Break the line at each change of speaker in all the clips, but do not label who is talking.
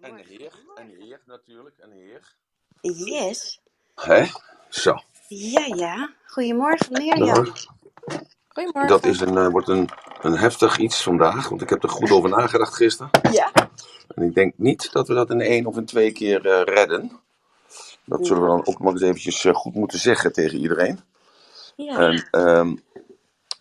En heer, en heer natuurlijk, en de heer.
Yes.
Hè? Zo.
Ja, ja. Goedemorgen, Mirjam.
Goedemorgen.
Dat is een, eh, wordt een, een heftig iets vandaag, want ik heb er goed over nagedacht gisteren.
Ja.
En ik denk niet dat we dat in één of in twee keer eh, redden. Dat zullen we dan ook nog eens eventjes eh, goed moeten zeggen tegen iedereen.
Ja.
En, ehm,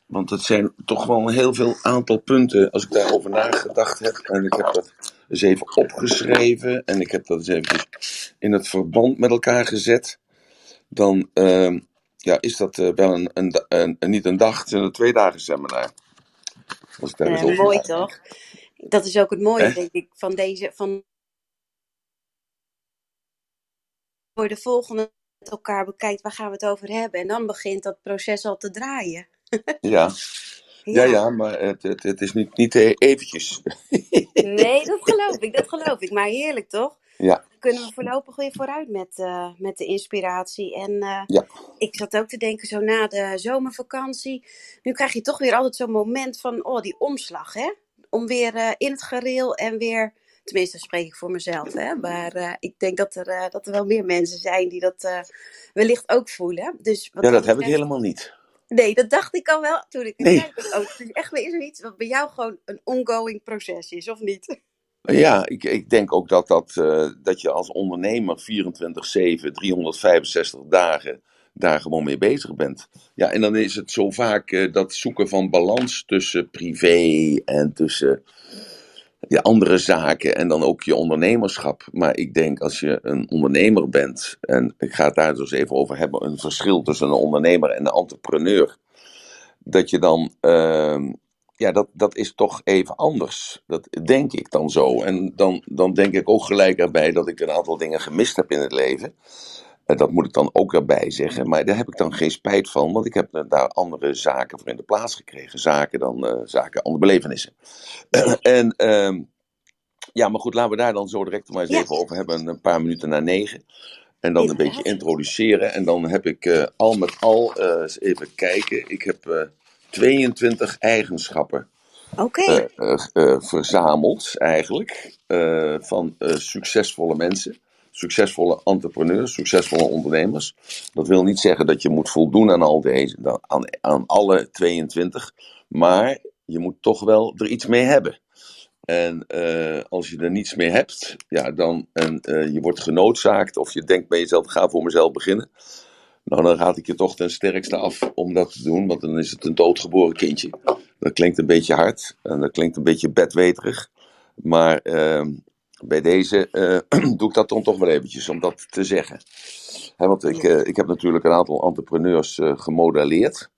want het zijn toch wel een heel veel aantal punten als ik daarover nagedacht heb. En ik heb dat eens even opgeschreven en ik heb dat eens eventjes in het verband met elkaar gezet. Dan ehm, ja, is dat eh, wel een, een, een, een- niet een dag, het is een twee dagen seminar. Als ik daar
mooi toch? Dat is ook het mooie, denk ik, van deze. Van voor de volgende met elkaar bekijkt, waar gaan we het over hebben? En dan begint dat proces al te draaien.
Ja, ja, ja, maar het, het, het is niet, niet eh, eventjes.
Nee, dat geloof ik, dat geloof ik. Maar heerlijk toch?
Ja,
Dan kunnen we voorlopig weer vooruit met, eh, met de inspiratie. En eh,
ja,
ik zat ook te denken, zo na de zomervakantie. Nu krijg je toch weer altijd zo'n moment van, oh, die omslag, hè? Om weer in het gereel en weer. Tenminste, spreek ik voor mezelf, hè? Maar ik denk dat er, dat er wel meer mensen zijn die dat wellicht ook voelen. Dus wat
ja,
dat
dat heb ik helemaal niet.
Nee, dat dacht ik al wel toen ik het
Nee.
zei. Oh, het is echt weer zoiets wat bij jou gewoon een ongoing proces is, of niet?
Ja, ik, ik denk ook dat, dat, eh, dat je als ondernemer 24-7, 365 dagen daar gewoon mee bezig bent. Ja, en dan is het zo vaak eh, dat zoeken van balans tussen privé en tussen je andere zaken en dan ook je ondernemerschap. Maar ik denk als je een ondernemer bent, en ik ga het daar dus even over hebben, een verschil tussen een ondernemer en een entrepreneur, dat je dan, ehm, ja, dat, dat is toch even anders. Dat denk ik dan zo. En dan, dan denk ik ook gelijk erbij dat ik een aantal dingen gemist heb in het leven. En dat moet ik dan ook erbij zeggen. Maar daar heb ik dan geen spijt van, want ik heb daar andere zaken voor in de plaats gekregen. Zaken dan eh, zaken, andere belevenissen. en ehm, ja, maar goed, laten we daar dan zo direct maar eens even over hebben. Een paar minuten na negen. En dan een beetje introduceren. En dan heb ik eh, al met al, eh, eens even kijken. Ik heb eh 22 eigenschappen verzameld, eigenlijk. van succesvolle mensen. Succesvolle entrepreneurs, succesvolle ondernemers. Dat wil niet zeggen dat je moet voldoen aan al deze, aan, aan alle 22. Maar je moet toch wel er iets mee hebben. En eh, als je er niets mee hebt, ja, dan, en eh, je wordt genoodzaakt of je denkt bij jezelf, ga voor mezelf beginnen. Nou, dan raad ik je toch ten sterkste af om dat te doen, want dan is het een doodgeboren kindje. Dat klinkt een beetje hard en dat klinkt een beetje bedweterig. Maar ehm, bij deze eh, doe ik dat dan toch wel eventjes om dat te zeggen. Want ik, eh, ik heb natuurlijk een aantal entrepreneurs eh, gemodelleerd.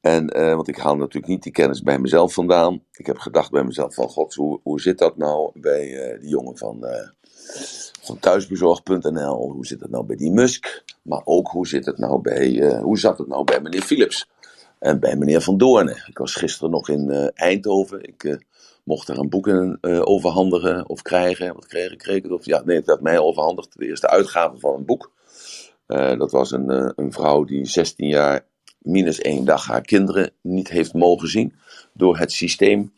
En, want ik haal natuurlijk niet die kennis bij mezelf vandaan. Ik heb gedacht bij mezelf van, god, hoe, hoe zit dat nou bij die jongen van, van thuisbezorg.nl? Hoe zit het nou bij die Musk? Maar ook, hoe, zit het nou bij, hoe zat het nou bij meneer Philips? En bij meneer Van Doornen. Ik was gisteren nog in Eindhoven. Ik mocht daar een boek in, eh, overhandigen of krijgen. Wat kreeg ik? Kreeg ik? Of, ja, nee, het werd mij overhandigd. De eerste uitgave van een boek. Eh, dat was een, eh, een vrouw die 16 jaar minus één dag haar kinderen niet heeft mogen zien door het systeem.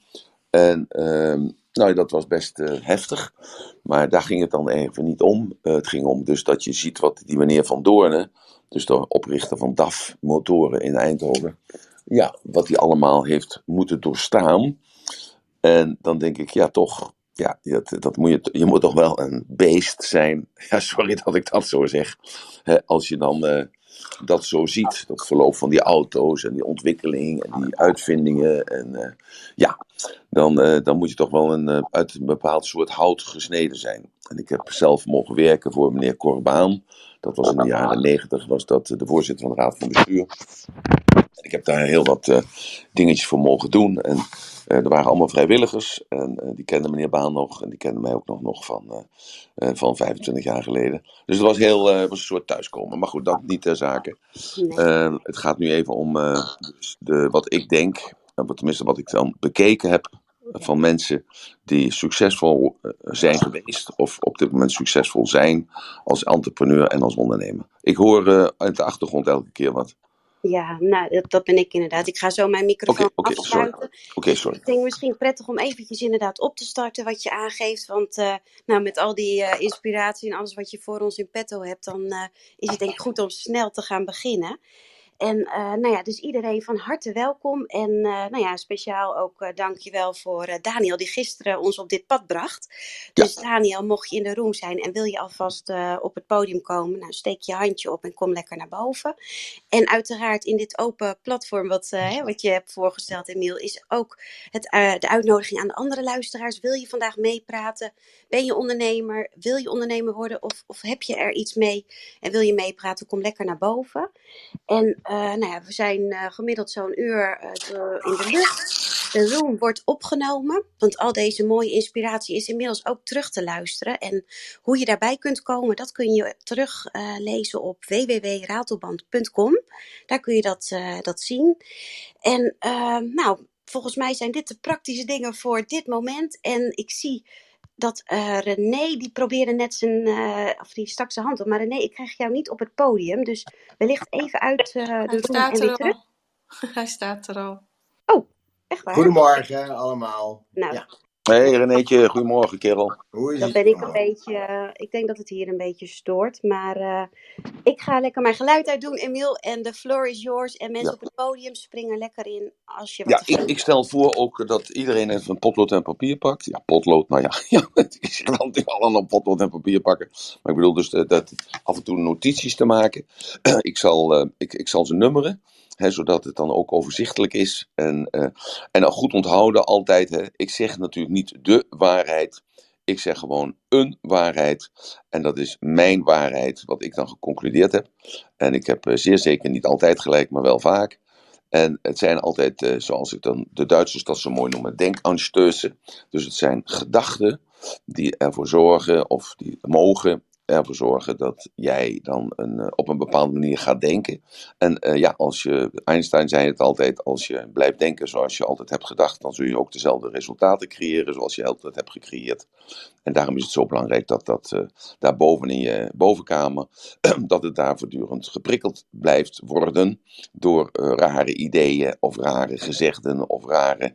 En ehm, nou, dat was best heftig. Maar daar ging het dan even niet om. Het ging om dus dat je ziet wat die meneer Van Doornen, dus de oprichter van DAF Motoren in Eindhoven, ja, wat hij allemaal heeft moeten doorstaan. En dan denk ik, ja, toch, ja, dat, dat moet je, je moet toch wel een beest zijn. Ja, sorry dat ik dat zo zeg. Als je dan eh, dat zo ziet, dat verloop van die auto's en die ontwikkeling en die uitvindingen. En eh, ja, dan, eh, dan moet je toch wel een, uit een bepaald soort hout gesneden zijn. En ik heb zelf mogen werken voor meneer Corbaan. Dat was in de jaren negentig, was dat de voorzitter van de Raad van Bestuur. En ik heb daar heel wat eh, dingetjes voor mogen doen. En eh, er waren allemaal vrijwilligers. En eh, die kenden meneer Baan nog. En die kenden mij ook nog, nog van, van 25 jaar geleden. Dus het was, heel, was een soort thuiskomen. Maar goed, dat niet ter zake.
Nee.
Eh, het gaat nu even om dus de, wat ik denk. Tenminste, wat ik dan bekeken heb van mensen die succesvol eh, zijn geweest. Of op dit moment succesvol zijn als entrepreneur en als ondernemer. Ik hoor eh, uit de achtergrond elke keer wat.
Ja, nou, dat, dat ben ik inderdaad. Ik ga zo mijn microfoon
sorry.
afsluiten.
Oké, sorry.
Ik denk misschien prettig om eventjes inderdaad op te starten wat je aangeeft. Want eh, nou, met al die eh, inspiratie en alles wat je voor ons in petto hebt, dan eh, is het denk ik goed om snel te gaan beginnen. En eh, nou ja, dus iedereen van harte welkom. En eh, nou ja, speciaal ook uh, dankjewel voor eh, Daniel die gisteren ons op dit pad bracht. Dus Daniel, mocht je in de room zijn en wil je alvast eh, op het podium komen, nou steek je handje op en kom lekker naar boven. En uiteraard in dit open platform wat, eh, hè, wat je hebt voorgesteld, Emiel, is ook het, eh, de uitnodiging aan de andere luisteraars. Wil je vandaag meepraten? Ben je ondernemer? Wil je ondernemer worden? Of, of heb je er iets mee en wil je meepraten? Kom lekker naar boven. En eh, nou ja, we zijn eh, gemiddeld zo'n uur eh, in de lucht. De room wordt opgenomen, want al deze mooie inspiratie is inmiddels ook terug te luisteren. En hoe je daarbij kunt komen, dat kun je teruglezen lezen op www.ratelband.com. Daar kun je dat, eh, dat zien. En eh, nou, volgens mij zijn dit de praktische dingen voor dit moment. En ik zie dat eh, René, die probeerde net zijn, eh, of die stak zijn hand op. Maar René, ik krijg jou niet op het podium. Dus wellicht even uit eh, de
Hij
room en
staat
weer terug.
al. Hij staat er al.
Oh, echt waar?
Goedemorgen allemaal.
Nou,
Ja,
Hey Renéetje, goedemorgen kerel.
hoe is
Dan
het
ben ik een beetje, eh, ik denk dat het hier een beetje stoort. Maar eh, ik ga lekker mijn geluid uitdoen, Emiel. En de floor is yours. En mensen
Ja,
op het podium springen lekker in als je wat
ja ik, ik stel voor ook dat iedereen even een potlood en papier pakt. Ja, potlood, nou ja, ja ik zeg dan allemaal potlood en papier pakken. Maar ik bedoel dus dat, dat af en toe notities te maken. ik, zal, eh, ik, ik zal ze nummeren. Zodat het dan ook overzichtelijk is. En, eh, en dan goed onthouden altijd. Hè, ik zeg natuurlijk niet de waarheid. Ik zeg gewoon een waarheid. En dat is mijn waarheid, wat ik dan geconcludeerd heb. En ik heb eh, zeer zeker niet altijd gelijk, maar wel vaak. En het zijn altijd, eh, zoals ik dan de Duitsers dat zo mooi noemen, denkanstößen. Dus het zijn gedachten die ervoor zorgen, of die mogen ervoor zorgen dat jij dan een, eh, op een bepaalde manier gaat denken. En eh, ja, als je, Einstein zei het altijd, als je blijft denken zoals je altijd hebt gedacht, dan zul je ook dezelfde resultaten creëren zoals je altijd hebt gecreëerd. En daarom is het zo belangrijk dat dat uh, daar boven in je bovenkamer, dat het daar voortdurend geprikkeld blijft worden door rare ideeën of rare gezegden of rare,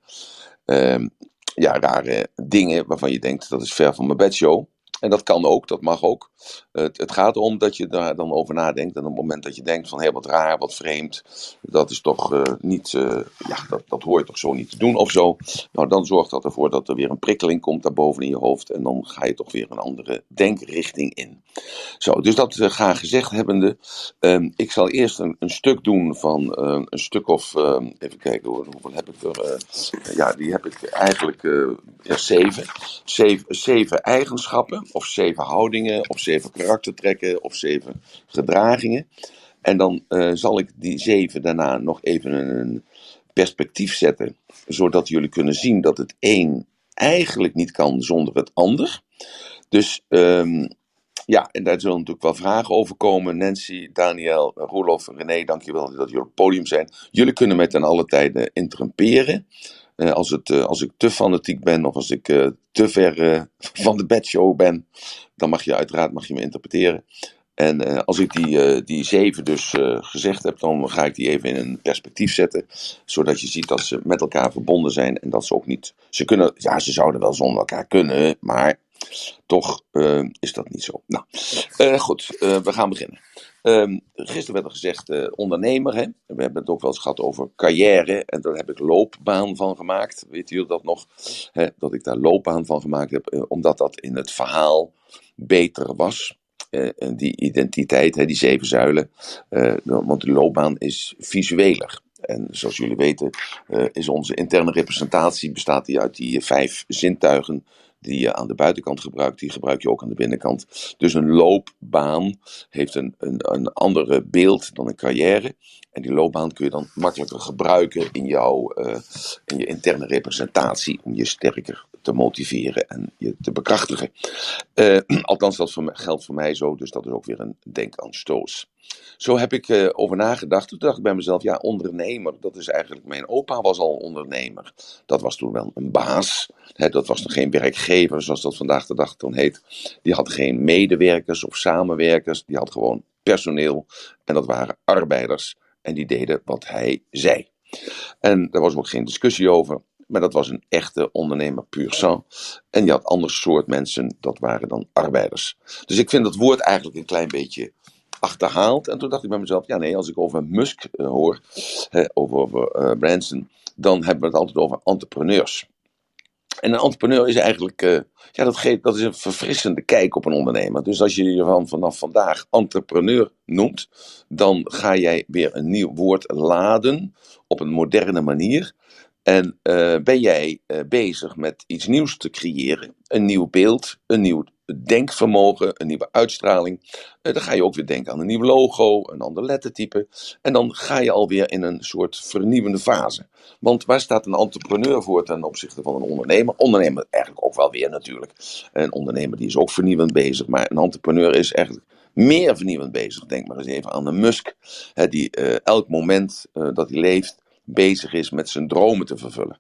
uh, ja, rare dingen waarvan je denkt dat is ver van mijn bedshow. En dat kan ook, dat mag ook. Het, het, gaat erom dat je daar dan over nadenkt. En op het moment dat je denkt van hé, wat raar, wat vreemd. Dat is toch uh, niet, uh, ja, dat, dat hoor je toch zo niet te doen of zo. Nou, dan zorgt dat ervoor dat er weer een prikkeling komt daarboven in je hoofd. En dan ga je toch weer een andere denkrichting in. Zo, dus dat uh, graag gezegd hebbende. Um, ik zal eerst een, stuk doen van een stuk of, even kijken hoeveel heb ik er? ja, die heb ik eigenlijk ja, zeven. zeven. Zeven eigenschappen of zeven houdingen of zeven karaktertrekken of zeven gedragingen. En dan uh, zal ik die zeven daarna nog even een perspectief zetten, zodat jullie kunnen zien dat het een eigenlijk niet kan zonder het ander. Dus um, ja, en daar zullen natuurlijk wel vragen over komen. Nancy, Daniel, Roelof, René, dankjewel dat jullie op het podium zijn. Jullie kunnen mij ten alle tijden interrumperen. Uh, als, het, uh, als ik te fanatiek ben of als ik uh, te ver van de bedshow ben, dan mag je uiteraard mag je me interpreteren. En als ik die, die zeven dus gezegd heb, dan ga ik die even in een perspectief zetten. Zodat je ziet dat ze met elkaar verbonden zijn en dat ze ook niet. Ze kunnen, ja, ze zouden wel zonder elkaar kunnen, maar toch is dat niet zo. Nou, goed, we gaan beginnen. Um, gisteren werd er gezegd uh, ondernemer. Hè? We hebben het ook wel eens gehad over carrière. En daar heb ik loopbaan van gemaakt. Weet jullie dat nog? Hè? Dat ik daar loopbaan van gemaakt heb. Uh, omdat dat in het verhaal beter was. Uh, die identiteit, hè, die zeven zuilen. want de loopbaan is visueler. En zoals jullie weten is onze interne representatie bestaat die uit die vijf zintuigen die je aan de buitenkant gebruikt, die gebruik je ook aan de binnenkant. Dus een loopbaan heeft een, een, een andere beeld dan een carrière. En die loopbaan kun je dan makkelijker gebruiken in, jouw, uh, in je interne representatie om je sterker te motiveren en je te bekrachtigen. Uh, althans, dat geldt voor mij zo, dus dat is ook weer een denkanstoos. Zo heb ik uh, over nagedacht. Toen dacht ik bij mezelf, ja, ondernemer, dat is eigenlijk, mijn opa was al ondernemer. Dat was toen wel een baas. Hè, dat was nog geen werkgever, zoals dat vandaag de dag dan heet. Die had geen medewerkers of samenwerkers, die had gewoon personeel. En dat waren arbeiders. en die deden wat hij zei. En daar was ook geen discussie over. Maar dat was een echte ondernemer puur sang. En je had ander soort mensen, dat waren dan arbeiders. Dus ik vind dat woord eigenlijk een klein beetje achterhaald. En toen dacht ik bij mezelf, ja nee, als ik over Musk uh, hoor, hè, over, uh, Branson, dan hebben we het altijd over entrepreneurs. En een entrepreneur is eigenlijk, uh, ja, dat, geeft, dat is een verfrissende kijk op een ondernemer. Dus als je je van vanaf vandaag entrepreneur noemt, dan ga jij weer een nieuw woord laden op een moderne manier. En uh, ben jij uh, bezig met iets nieuws te creëren, een nieuw beeld, een nieuw denkvermogen, een nieuwe uitstraling. Uh, dan ga je ook weer denken aan een nieuw logo, een ander lettertype. En dan ga je alweer in een soort vernieuwende fase. Want waar staat een entrepreneur voor ten opzichte van een ondernemer? Ondernemer eigenlijk ook wel weer natuurlijk. Een ondernemer die is ook vernieuwend bezig, maar een entrepreneur is eigenlijk meer vernieuwend bezig. Denk maar eens even aan een Musk, hè, die elk moment dat hij leeft bezig is met zijn dromen te vervullen.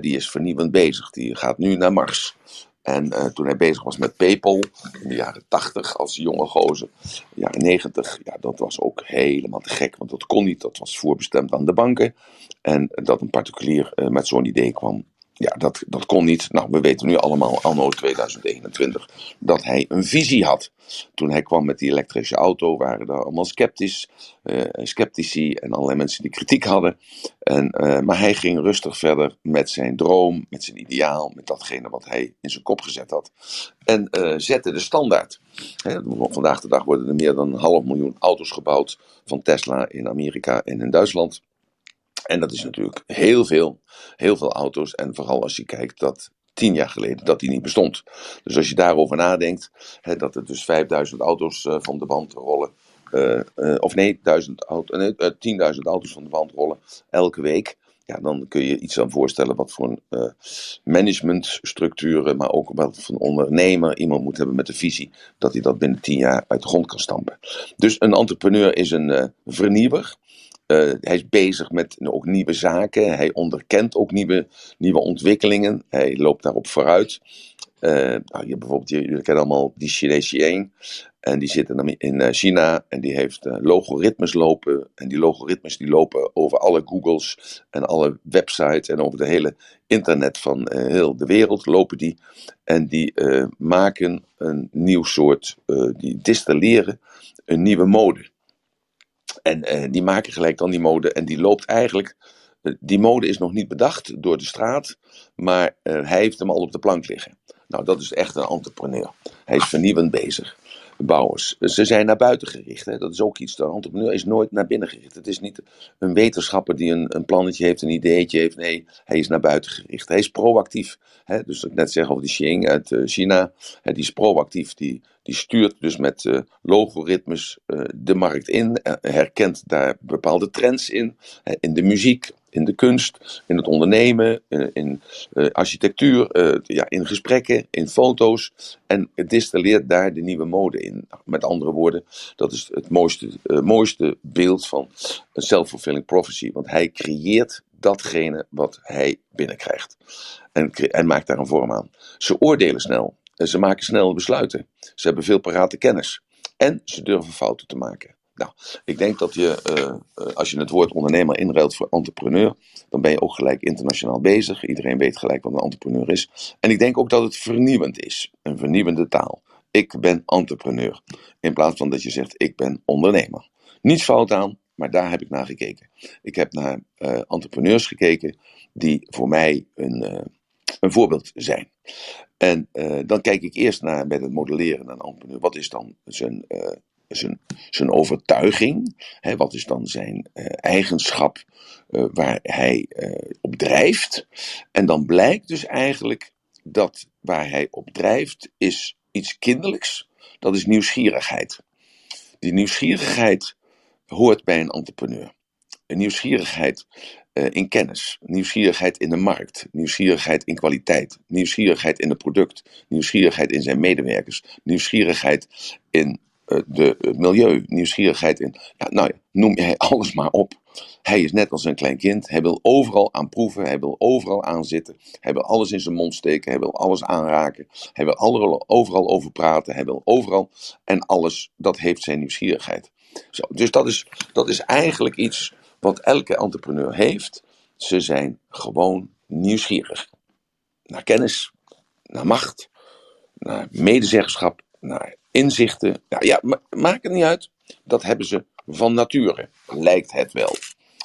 Die is vernieuwend bezig. Die gaat nu naar Mars. En uh, toen hij bezig was met PayPal in de jaren 80 als jonge gozer, jaren 90, ja, dat was ook helemaal te gek, want dat kon niet. Dat was voorbestemd aan de banken. En dat een particulier uh, met zo'n idee kwam, ja, dat, dat kon niet. Nou, we weten nu allemaal, anno 2021, dat hij een visie had. Toen hij kwam met die elektrische auto, waren er allemaal sceptisch, uh, sceptici en allerlei mensen die kritiek hadden. En, uh, maar hij ging rustig verder met zijn droom, met zijn ideaal, met datgene wat hij in zijn kop gezet had. En uh, zette de standaard. Vandaag de dag worden er meer dan een half miljoen auto's gebouwd van Tesla in Amerika en in Duitsland. En dat is natuurlijk heel veel, heel veel auto's. En vooral als je kijkt dat tien jaar geleden dat die niet bestond. Dus als je daarover nadenkt, hè, dat er dus 5000 auto's uh, van de band rollen. Of nee, 1000 auto, nee 10.000 auto's van de band rollen elke week. Ja, dan kun je iets aan voorstellen wat voor een managementstructuren, maar ook wat voor een ondernemer iemand moet hebben met de visie dat hij dat binnen 10 jaar uit de grond kan stampen. Dus een entrepreneur is een vernieuwer. Uh, hij is bezig met ook nieuwe zaken. Hij onderkent ook nieuwe, nieuwe ontwikkelingen. Hij loopt daarop vooruit. Uh, nou, je, bijvoorbeeld, jullie kennen allemaal die Chinese Yang. En die zit in, in China en die heeft uh, logaritmes lopen. En die logaritmes die lopen over alle Googles en alle websites en over de hele internet van heel de wereld lopen die. En die maken een nieuw soort, die distilleren een nieuwe mode. En uh, die maken gelijk dan die mode en die loopt eigenlijk. Uh, die mode is nog niet bedacht door de straat, maar uh, hij heeft hem al op de plank liggen. Nou, dat is echt een entrepreneur. Hij is vernieuwend bezig. Bouwers. Ze zijn naar buiten gericht. Hè. Dat is ook iets. De entrepreneur is nooit naar binnen gericht. Het is niet een wetenschapper die een, een plannetje heeft, een ideetje heeft. Nee, hij is naar buiten gericht. Hij is proactief. Hè. Dus ik net zeg over die Xing uit China. Hè, die is proactief. Die, die stuurt dus met uh, logaritmes uh, de markt in. herkent daar bepaalde trends in. In de muziek, in de kunst, in het ondernemen, in, architectuur, ja, in gesprekken, in foto's. En distilleert daar de nieuwe mode in. Met andere woorden, dat is het mooiste, mooiste beeld van een self-fulfilling prophecy. Want hij creëert datgene wat hij binnenkrijgt. En, en maakt daar een vorm aan. Ze oordelen snel. Ze maken snel besluiten. Ze hebben veel parate kennis. En ze durven fouten te maken. Nou, ik denk dat je, uh, uh, als je het woord ondernemer inruilt voor entrepreneur, dan ben je ook gelijk internationaal bezig. Iedereen weet gelijk wat een entrepreneur is. En ik denk ook dat het vernieuwend is, een vernieuwende taal. Ik ben entrepreneur, in plaats van dat je zegt ik ben ondernemer. Niets fout aan, maar daar heb ik naar gekeken. Ik heb naar uh, entrepreneurs gekeken die voor mij een, een voorbeeld zijn. En dan kijk ik eerst naar bij het modelleren een entrepreneur. Wat is dan zijn zijn, zijn overtuiging. Hè, wat is dan zijn uh, eigenschap waar hij op drijft? En dan blijkt dus eigenlijk dat waar hij op drijft is iets kinderlijks. Dat is nieuwsgierigheid. Die nieuwsgierigheid hoort bij een entrepreneur. Een nieuwsgierigheid in kennis, nieuwsgierigheid in de markt, nieuwsgierigheid in kwaliteit, nieuwsgierigheid in het product, nieuwsgierigheid in zijn medewerkers, nieuwsgierigheid in de, het milieu, nieuwsgierigheid in. Nou noem jij alles maar op. Hij is net als een klein kind. Hij wil overal aan proeven. Hij wil overal aan zitten. Hij wil alles in zijn mond steken. Hij wil alles aanraken. Hij wil overal over praten. Hij wil overal. En alles, dat heeft zijn nieuwsgierigheid. Zo, dus dat is, dat is eigenlijk iets wat elke entrepreneur heeft. Ze zijn gewoon nieuwsgierig. Naar kennis, naar macht, naar medezeggenschap, naar inzichten. Nou ja, maakt het niet uit. Dat hebben ze van nature, lijkt het wel.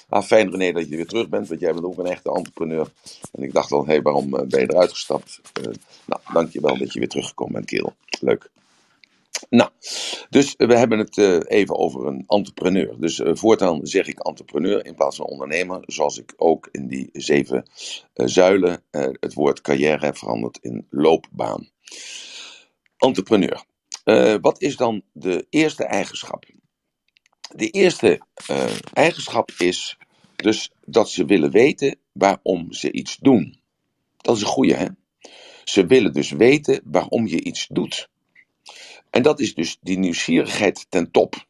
Ah, fijn René dat je weer terug bent, want jij bent ook een echte entrepreneur. En ik dacht wel, hé, hey, waarom eh, ben je eruit gestapt? Uh, nou, dankjewel dat je weer teruggekomen bent, Kerel. Leuk. Nou, dus we hebben het uh, even over een entrepreneur. Dus uh, voortaan zeg ik entrepreneur in plaats van ondernemer, zoals ik ook in die zeven uh, zuilen het woord carrière heb veranderd in loopbaan. Entrepreneur. wat is dan de eerste eigenschap? De eerste eigenschap is dus dat ze willen weten waarom ze iets doen. Dat is een goede, hè? Ze willen dus weten waarom je iets doet. En dat is dus die nieuwsgierigheid ten top.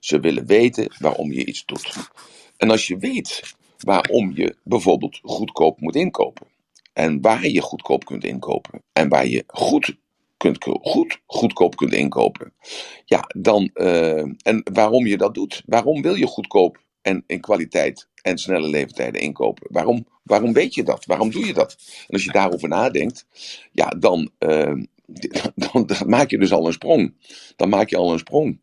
Ze willen weten waarom je iets doet. En als je weet waarom je bijvoorbeeld goedkoop moet inkopen. En waar je goedkoop kunt inkopen. En waar je goed, kunt, goed goedkoop kunt inkopen. Ja, dan. Uh, en waarom je dat doet. Waarom wil je goedkoop en in kwaliteit en snelle leeftijden inkopen? Waarom, waarom weet je dat? Waarom doe je dat? En als je daarover nadenkt, ja, dan, uh, dan, maak je dus al een sprong. Dan maak je al een sprong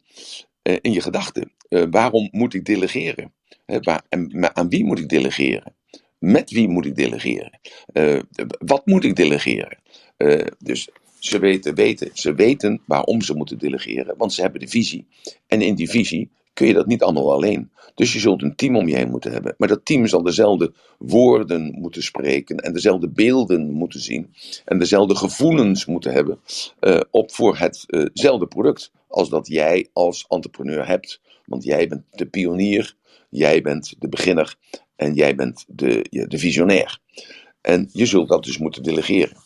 uh, in je gedachten. Uh, waarom moet ik delegeren? waar, en aan wie moet ik delegeren? Met wie moet ik delegeren? Uh, wat moet ik delegeren? dus ze weten, weten, ze weten waarom ze moeten delegeren, want ze hebben de visie. En in die visie kun je dat niet allemaal alleen. Dus je zult een team om je heen moeten hebben. Maar dat team zal dezelfde woorden moeten spreken en dezelfde beelden moeten zien en dezelfde gevoelens moeten hebben uh, op voor hetzelfde product als dat jij als entrepreneur hebt. Want jij bent de pionier, jij bent de beginner en jij bent de, de visionair. En je zult dat dus moeten delegeren.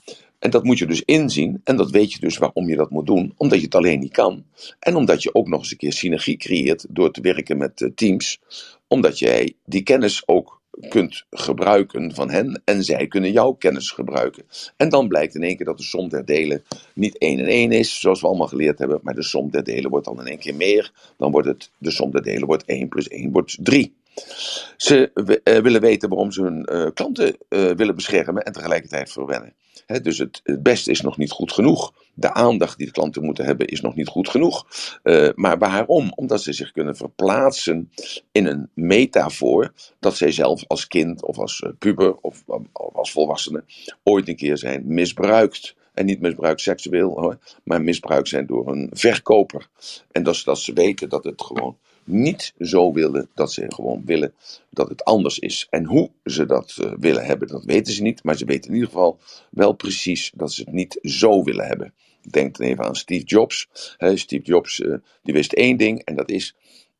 En dat moet je dus inzien. En dat weet je dus waarom je dat moet doen. Omdat je het alleen niet kan. En omdat je ook nog eens een keer synergie creëert door te werken met eh, teams. Omdat jij die kennis ook kunt gebruiken van hen en zij kunnen jouw kennis gebruiken. En dan blijkt in één keer dat de som der delen niet 1 en 1 is, zoals we allemaal geleerd hebben, maar de som der delen wordt dan in één keer meer. Dan wordt het, de som der delen wordt 1 plus 1 wordt 3. Ze uh, willen weten waarom ze hun uh, klanten uh, willen beschermen en tegelijkertijd verwennen. Dus het, het, beste is nog niet goed genoeg. De aandacht die de klanten moeten hebben is nog niet goed genoeg. maar waarom? Omdat ze zich kunnen verplaatsen in een metafoor dat zij zelf als kind of als puber of, als volwassene ooit een keer zijn misbruikt. En niet misbruik seksueel hoor, maar misbruik zijn door een verkoper. En dat ze weten dat het gewoon niet zo willen dat ze gewoon willen dat het anders is. En hoe ze dat uh, willen hebben, dat weten ze niet. Maar ze weten in ieder geval wel precies dat ze het niet zo willen hebben. Denk dan even aan Steve Jobs. Steve Jobs uh, die wist één ding en dat is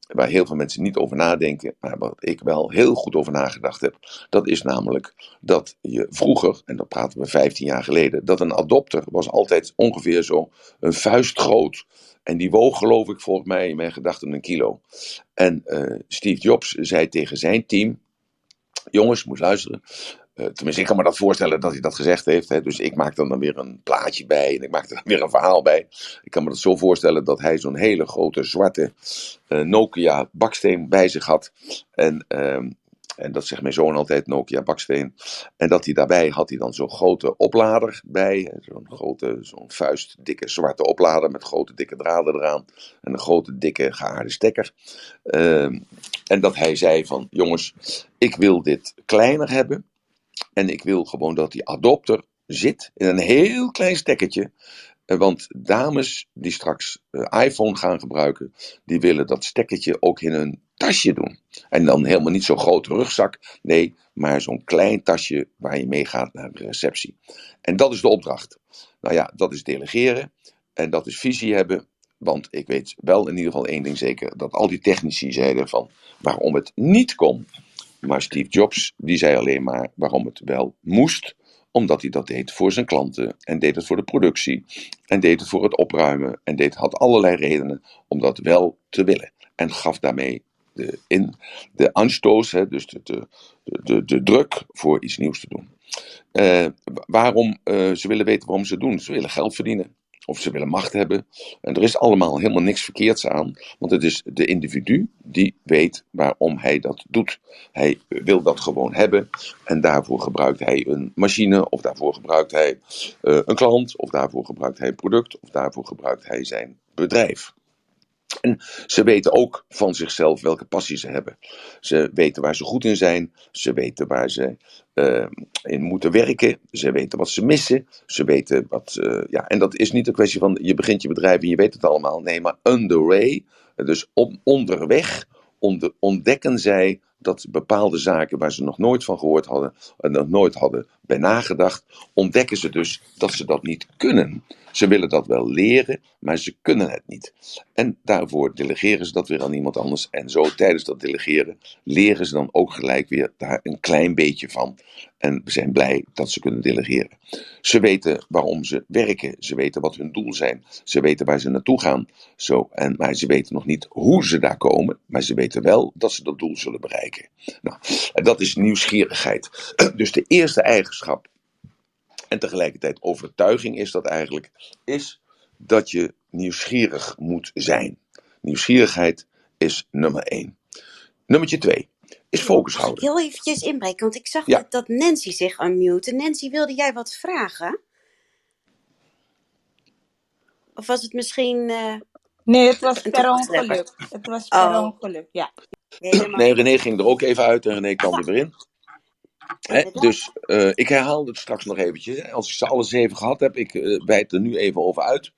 waar heel veel mensen niet over nadenken, maar wat ik wel heel goed over nagedacht heb. Dat is namelijk dat je vroeger, en dat praten we 15 jaar geleden, dat een adopter was altijd ongeveer zo een vuist groot. En die woog, geloof ik, volgens mij in mijn gedachten een kilo. En uh, Steve Jobs zei tegen zijn team: Jongens, moet luisteren. Uh, tenminste, ik kan me dat voorstellen dat hij dat gezegd heeft. Hè. Dus ik maak er dan weer een plaatje bij en ik maak er dan weer een verhaal bij. Ik kan me dat zo voorstellen dat hij zo'n hele grote zwarte uh, Nokia baksteen bij zich had. En uh, en dat zegt mijn zoon altijd, Nokia baksteen. En dat hij daarbij had hij dan zo'n grote oplader bij. Zo'n grote, zo'n vuist, dikke zwarte oplader met grote dikke draden eraan. En een grote dikke gehaarde stekker. Uh, en dat hij zei van, jongens, ik wil dit kleiner hebben. En ik wil gewoon dat die adopter zit in een heel klein stekkertje. Want dames die straks iPhone gaan gebruiken, die willen dat stekkertje ook in hun tasje doen. En dan helemaal niet zo'n grote rugzak, nee, maar zo'n klein tasje waar je mee gaat naar de receptie. En dat is de opdracht. Nou ja, dat is delegeren en dat is visie hebben. Want ik weet wel in ieder geval één ding zeker, dat al die technici zeiden van waarom het niet kon. Maar Steve Jobs, die zei alleen maar waarom het wel moest omdat hij dat deed voor zijn klanten en deed het voor de productie en deed het voor het opruimen en deed, had allerlei redenen om dat wel te willen. En gaf daarmee de, in, de anstoos, hè, dus de, de, de, druk voor iets nieuws te doen. Uh, waarom uh, ze willen weten waarom ze het doen? Ze willen geld verdienen. Of ze willen macht hebben. En er is allemaal helemaal niks verkeerds aan, want het is de individu die weet waarom hij dat doet. Hij wil dat gewoon hebben en daarvoor gebruikt hij een machine, of daarvoor gebruikt hij uh, een klant, of daarvoor gebruikt hij een product, of daarvoor gebruikt hij zijn bedrijf. En ze weten ook van zichzelf welke passie ze hebben. Ze weten waar ze goed in zijn. Ze weten waar ze uh, in moeten werken. Ze weten wat ze missen. Ze weten wat. Uh, ja, en dat is niet een kwestie van je begint je bedrijf en je weet het allemaal. Nee, maar underway, dus op, onderweg, onder, ontdekken zij dat bepaalde zaken waar ze nog nooit van gehoord hadden en nog nooit hadden bij nagedacht, ontdekken ze dus dat ze dat niet kunnen. Ze willen dat wel leren, maar ze kunnen het niet. En daarvoor delegeren ze dat weer aan iemand anders. En zo tijdens dat delegeren leren ze dan ook gelijk weer daar een klein beetje van. En we zijn blij dat ze kunnen delegeren. Ze weten waarom ze werken. Ze weten wat hun doel zijn. Ze weten waar ze naartoe gaan. Zo, en, maar ze weten nog niet hoe ze daar komen. Maar ze weten wel dat ze dat doel zullen bereiken. Nou, en dat is nieuwsgierigheid. Dus de eerste eigenschap en tegelijkertijd overtuiging is dat eigenlijk, is dat je nieuwsgierig moet zijn. Nieuwsgierigheid is nummer één. Nummer twee is focus houden.
Ik heel eventjes inbreken, want ik zag dat, dat Nancy zich unmute. Nancy, wilde jij wat vragen? Of was het misschien... Uh,
nee, het was per ongeluk. Het was per oh. ongeluk, ja.
Nee, René ging er ook even uit en René kwam er weer in dus uh, ik herhaal het straks nog eventjes. Als ik ze alle zeven gehad heb, ik uh, wijd er nu even over uit.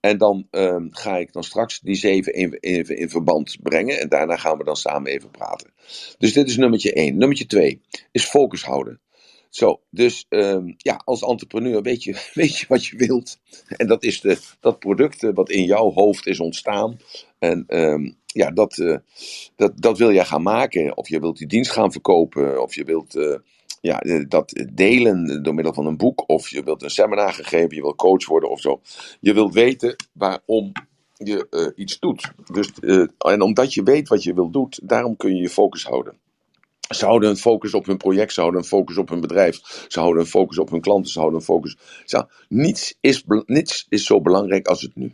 En dan uh, ga ik dan straks die zeven even, even in verband brengen. En daarna gaan we dan samen even praten. Dus dit is nummertje één. Nummertje twee is focus houden. Zo, dus um, ja, als entrepreneur weet je, weet je wat je wilt. En dat is de, dat product wat in jouw hoofd is ontstaan. En um, ja, dat, uh, dat, dat wil jij gaan maken. Of je wilt die dienst gaan verkopen. Of je wilt uh, ja, eh, dat delen door middel van een boek. Of je wilt een seminar gegeven. Je wilt coach worden of zo. Je wilt weten waarom je iets doet. Dus, en omdat je weet wat je wilt doen, daarom kun je je focus houden. Ze houden een focus op hun project, ze houden een focus op hun bedrijf, ze houden een focus op hun klanten, ze houden een focus. Zo, niets, is, niets is zo belangrijk als het nu.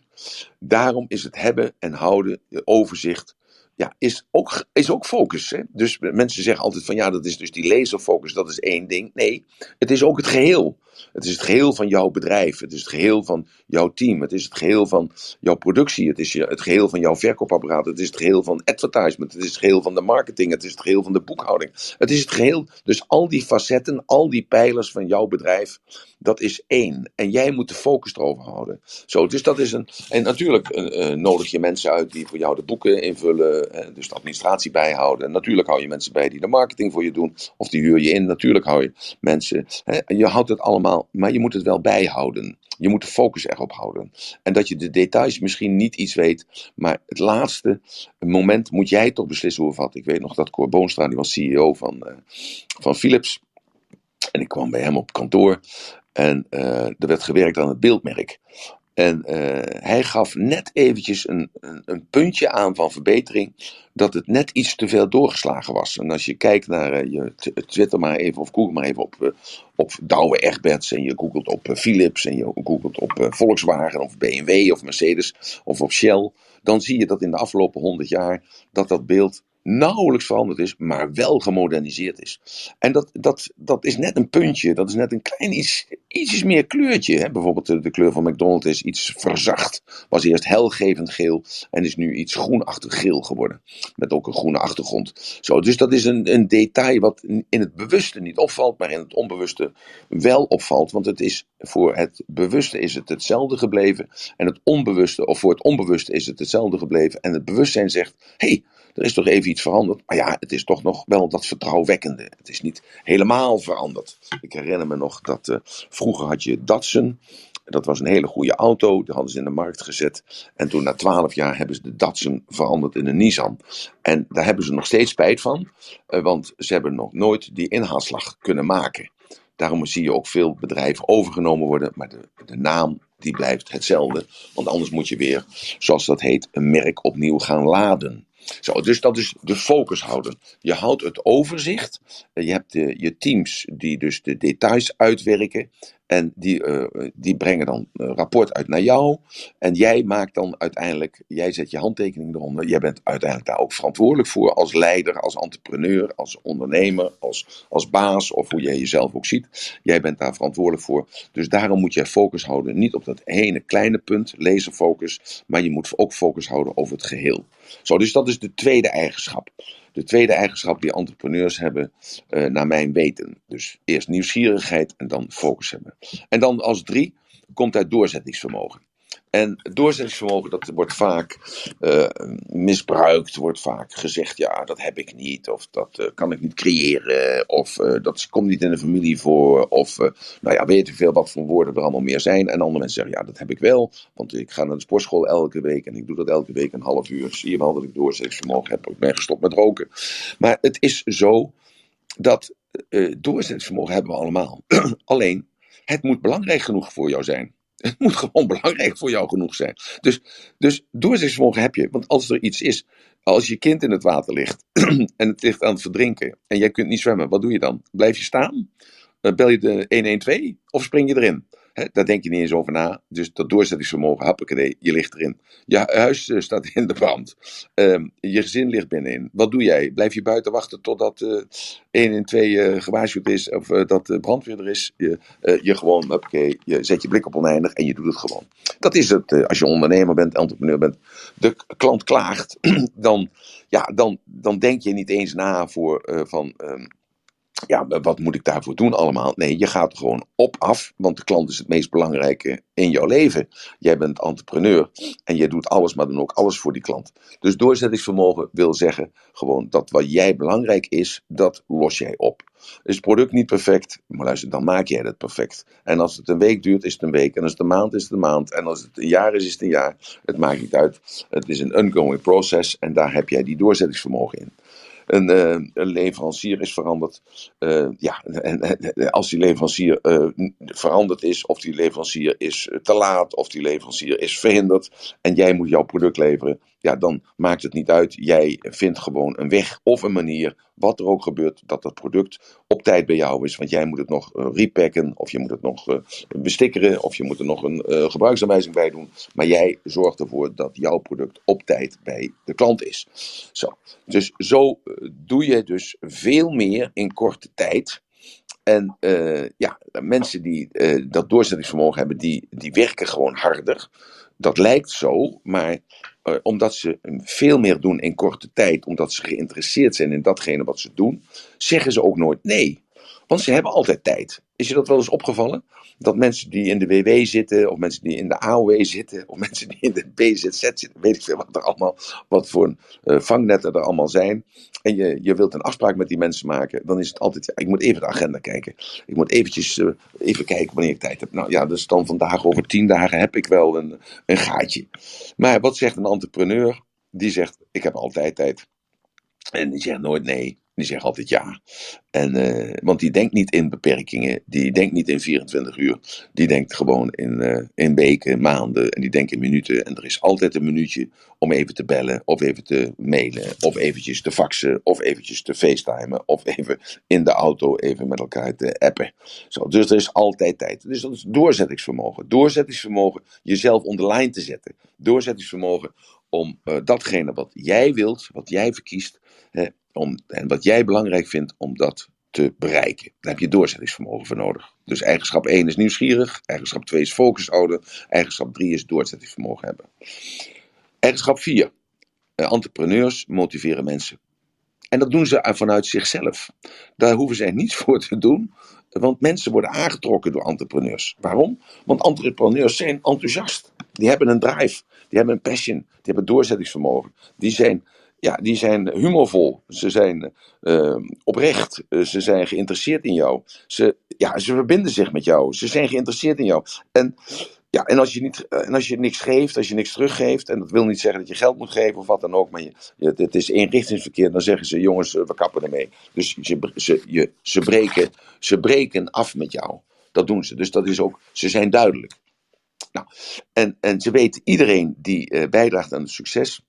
Daarom is het hebben en houden, overzicht, ja, is ook, is ook focus. Hè? Dus mensen zeggen altijd van ja, dat is dus die laserfocus, dat is één ding. Nee, het is ook het geheel. Het is het geheel van jouw bedrijf. Het is het geheel van jouw team. Het is het geheel van jouw productie. Het is het geheel van jouw verkoopapparaat. Het is het geheel van advertisement. Het is het geheel van de marketing. Het is het geheel van de boekhouding. Het is het geheel. Dus al die facetten, al die pijlers van jouw bedrijf, dat is één. En jij moet de focus erover houden. Zo, dus dat is een. En natuurlijk uh, nodig je mensen uit die voor jou de boeken invullen. Dus de administratie bijhouden. En natuurlijk hou je mensen bij die de marketing voor je doen. Of die huur je in. Natuurlijk hou je mensen. Hè, je houdt het allemaal maar je moet het wel bijhouden. Je moet de focus erop houden. En dat je de details misschien niet iets weet, maar het laatste moment moet jij toch beslissen hoe. Ik weet nog dat Cor Boonstra, die was CEO van, uh, van Philips. En ik kwam bij hem op kantoor en uh, er werd gewerkt aan het beeldmerk. En uh, hij gaf net eventjes een, een, een, puntje aan van verbetering, dat het net iets te veel doorgeslagen was. En als je kijkt naar uh, je Twitter maar even, of Google maar even op, uh, op Douwe Egberts, en je googelt op Philips, en je googelt op Volkswagen, of BMW, of Mercedes, of op Shell, dan zie je dat in de afgelopen honderd jaar dat dat beeld nauwelijks veranderd is, maar wel gemoderniseerd is. En dat, dat, dat is net een puntje, dat is net een klein iets, ietsjes meer kleurtje. Hè? Bijvoorbeeld de, kleur van McDonald's is iets verzacht. Was eerst helgevend geel en is nu iets groenachtig geel geworden. Met ook een groene achtergrond. Zo, dus dat is een, een detail wat in het bewuste niet opvalt, maar in het onbewuste wel opvalt. Want het is voor het bewuste is het hetzelfde gebleven. En het onbewuste, of voor het onbewuste is het hetzelfde gebleven. En het bewustzijn zegt: hé, hey, er is toch even iets veranderd. Maar ja, het is toch nog wel dat vertrouwwekkende. Het is niet helemaal veranderd. Ik herinner me nog dat uh, vroeger had je Datsun. Dat was een hele goede auto. Die hadden ze in de markt gezet. En toen na twaalf jaar hebben ze de Datsun veranderd in een Nissan. En daar hebben ze nog steeds spijt van. Uh, want ze hebben nog nooit die inhaalslag kunnen maken. Daarom zie je ook veel bedrijven overgenomen worden. Maar de, de naam die blijft hetzelfde. Want anders moet je weer, zoals dat heet, een merk opnieuw gaan laden. Zo, dus dat is de focus houden. Je houdt het overzicht. Je hebt de, je teams die dus de details uitwerken. En die, uh, die brengen dan een rapport uit naar jou. En jij maakt dan uiteindelijk, jij zet je handtekening eronder. Jij bent uiteindelijk daar ook verantwoordelijk voor als leider, als entrepreneur, als ondernemer, als, als baas of hoe jij jezelf ook ziet. Jij bent daar verantwoordelijk voor. Dus daarom moet jij focus houden, niet op dat ene kleine punt, laserfocus, maar je moet ook focus houden over het geheel. Zo, dus dat is de tweede eigenschap. De tweede eigenschap die entrepreneurs hebben, uh, naar mijn weten. Dus eerst nieuwsgierigheid en dan focus hebben. En dan als drie komt uit doorzettingsvermogen. En doorzettingsvermogen, dat wordt vaak uh, misbruikt, wordt vaak gezegd, ja, dat heb ik niet, of dat uh, kan ik niet creëren, of uh, dat komt niet in de familie voor, of nou ja, weet je veel wat voor woorden er allemaal meer zijn. En andere mensen zeggen, ja, dat heb ik wel, want ik ga naar de sportschool elke week en ik doe dat elke week een half uur. Zie je wel dat ik doorzettingsvermogen heb, ik ben gestopt met roken. Maar het is zo dat doorzettingsvermogen hebben we allemaal. Alleen, het moet belangrijk genoeg voor jou zijn. Het moet gewoon belangrijk voor jou genoeg zijn. Dus, dus doorzettingsvermogen heb je. Want als er iets is, als je kind in het water ligt en het ligt aan het verdrinken en jij kunt niet zwemmen, wat doe je dan? Blijf je staan? Uh, bel je de 112 of spring je erin? Daar denk je niet eens over na. Dus dat doorzettingsvermogen, happakee, je ligt erin. Je huis uh, staat in de brand. Uh, je gezin ligt binnenin. Wat doe jij? Blijf je buiten wachten totdat uh, 1 en 2 uh, gewaarschuwd is of dat de brandweer er is? Je, je gewoon, happakee, je zet je blik op oneindig en je doet het gewoon. Dat is het. als je ondernemer bent, entrepreneur bent, de klant klaagt, dan, ja, dan, dan denk je niet eens na voor van ehm, ja, wat moet ik daarvoor doen allemaal? Nee, je gaat gewoon op af, want de klant is het meest belangrijke in jouw leven. Jij bent entrepreneur en je doet alles, maar dan ook alles voor die klant. Dus doorzettingsvermogen wil zeggen gewoon dat wat jij belangrijk is, dat los jij op. Is het product niet perfect, maar luister, dan maak jij het perfect. En als het een week duurt, is het een week. En als het een maand is, het een maand. En als het een jaar is, is het een jaar. Het maakt niet uit. Het is een ongoing process en daar heb jij die doorzettingsvermogen in een, uh, een leverancier is veranderd. Uh, ja, en, en, als die leverancier uh, veranderd is, of die leverancier is te laat, of die leverancier is verhinderd, en jij moet jouw product leveren, ja, dan maakt het niet uit. Jij vindt gewoon een weg of een manier, wat er ook gebeurt, dat dat product op tijd bij jou is. Want jij moet het nog repacken, of je moet het nog bestikkeren, of je moet er nog een uh, gebruiksaanwijzing bij doen. Maar jij zorgt ervoor dat jouw product op tijd bij de klant is. Zo. Dus zo doe je dus veel meer in korte tijd. En ja, mensen die dat doorzettingsvermogen hebben, die, die werken gewoon harder. Dat lijkt zo, maar uh, omdat ze veel meer doen in korte tijd, omdat ze geïnteresseerd zijn in datgene wat ze doen, zeggen ze ook nooit nee. Want ze hebben altijd tijd. Is je dat wel eens opgevallen? Dat mensen die in de WW zitten, of mensen die in de AOW zitten, of mensen die in de BZZ zitten, weet ik veel wat er allemaal, wat voor uh, vangnetten er allemaal zijn. En je, je wilt een afspraak met die mensen maken, dan is het altijd, ja, ik moet even de agenda kijken. Ik moet eventjes uh, even kijken wanneer ik tijd heb. Nou ja, dus dan vandaag over tien dagen heb ik wel een, een gaatje. Maar wat zegt een entrepreneur? Die zegt, ik heb altijd tijd. En die zegt nooit nee. Die zegt altijd ja. En, uh, want die denkt niet in beperkingen. Die denkt niet in 24 uur. Die denkt gewoon in, uh, in weken, maanden. En die denkt in minuten. En er is altijd een minuutje om even te bellen. Of even te mailen. Of eventjes te faxen. Of eventjes te facetimen. Of even in de auto even met elkaar te appen. Zo, dus er is altijd tijd. Dus dat is doorzettingsvermogen. Doorzettingsvermogen jezelf onderlijn te zetten. Doorzettingsvermogen om uh, datgene wat jij wilt, wat jij verkiest, hè, om, en wat jij belangrijk vindt om dat te bereiken. Daar heb je doorzettingsvermogen voor nodig. Dus eigenschap 1 is nieuwsgierig, eigenschap 2 is focus houden, eigenschap 3 is doorzettingsvermogen hebben. Eigenschap 4. Uh, entrepreneurs motiveren mensen. En dat doen ze vanuit zichzelf. Daar hoeven zij niets voor te doen, want mensen worden aangetrokken door entrepreneurs. Waarom? Want entrepreneurs zijn enthousiast. Die hebben een drive, die hebben een passion, die hebben doorzettingsvermogen. Die zijn ja, die zijn humorvol. Ze zijn uh, oprecht. ze zijn geïnteresseerd in jou. Ze, ja, ze verbinden zich met jou. Ze zijn geïnteresseerd in jou. En, ja, en, als je niet, en als je niks geeft, als je niks teruggeeft. En dat wil niet zeggen dat je geld moet geven of wat dan ook. Maar je, het is eenrichtingsverkeer. Dan zeggen ze: jongens, we kappen ermee. Dus ze, je, ze, breken, ze breken af met jou. Dat doen ze. Dus dat is ook, ze zijn duidelijk. Nou, en, en ze weten, iedereen die uh, bijdraagt aan het succes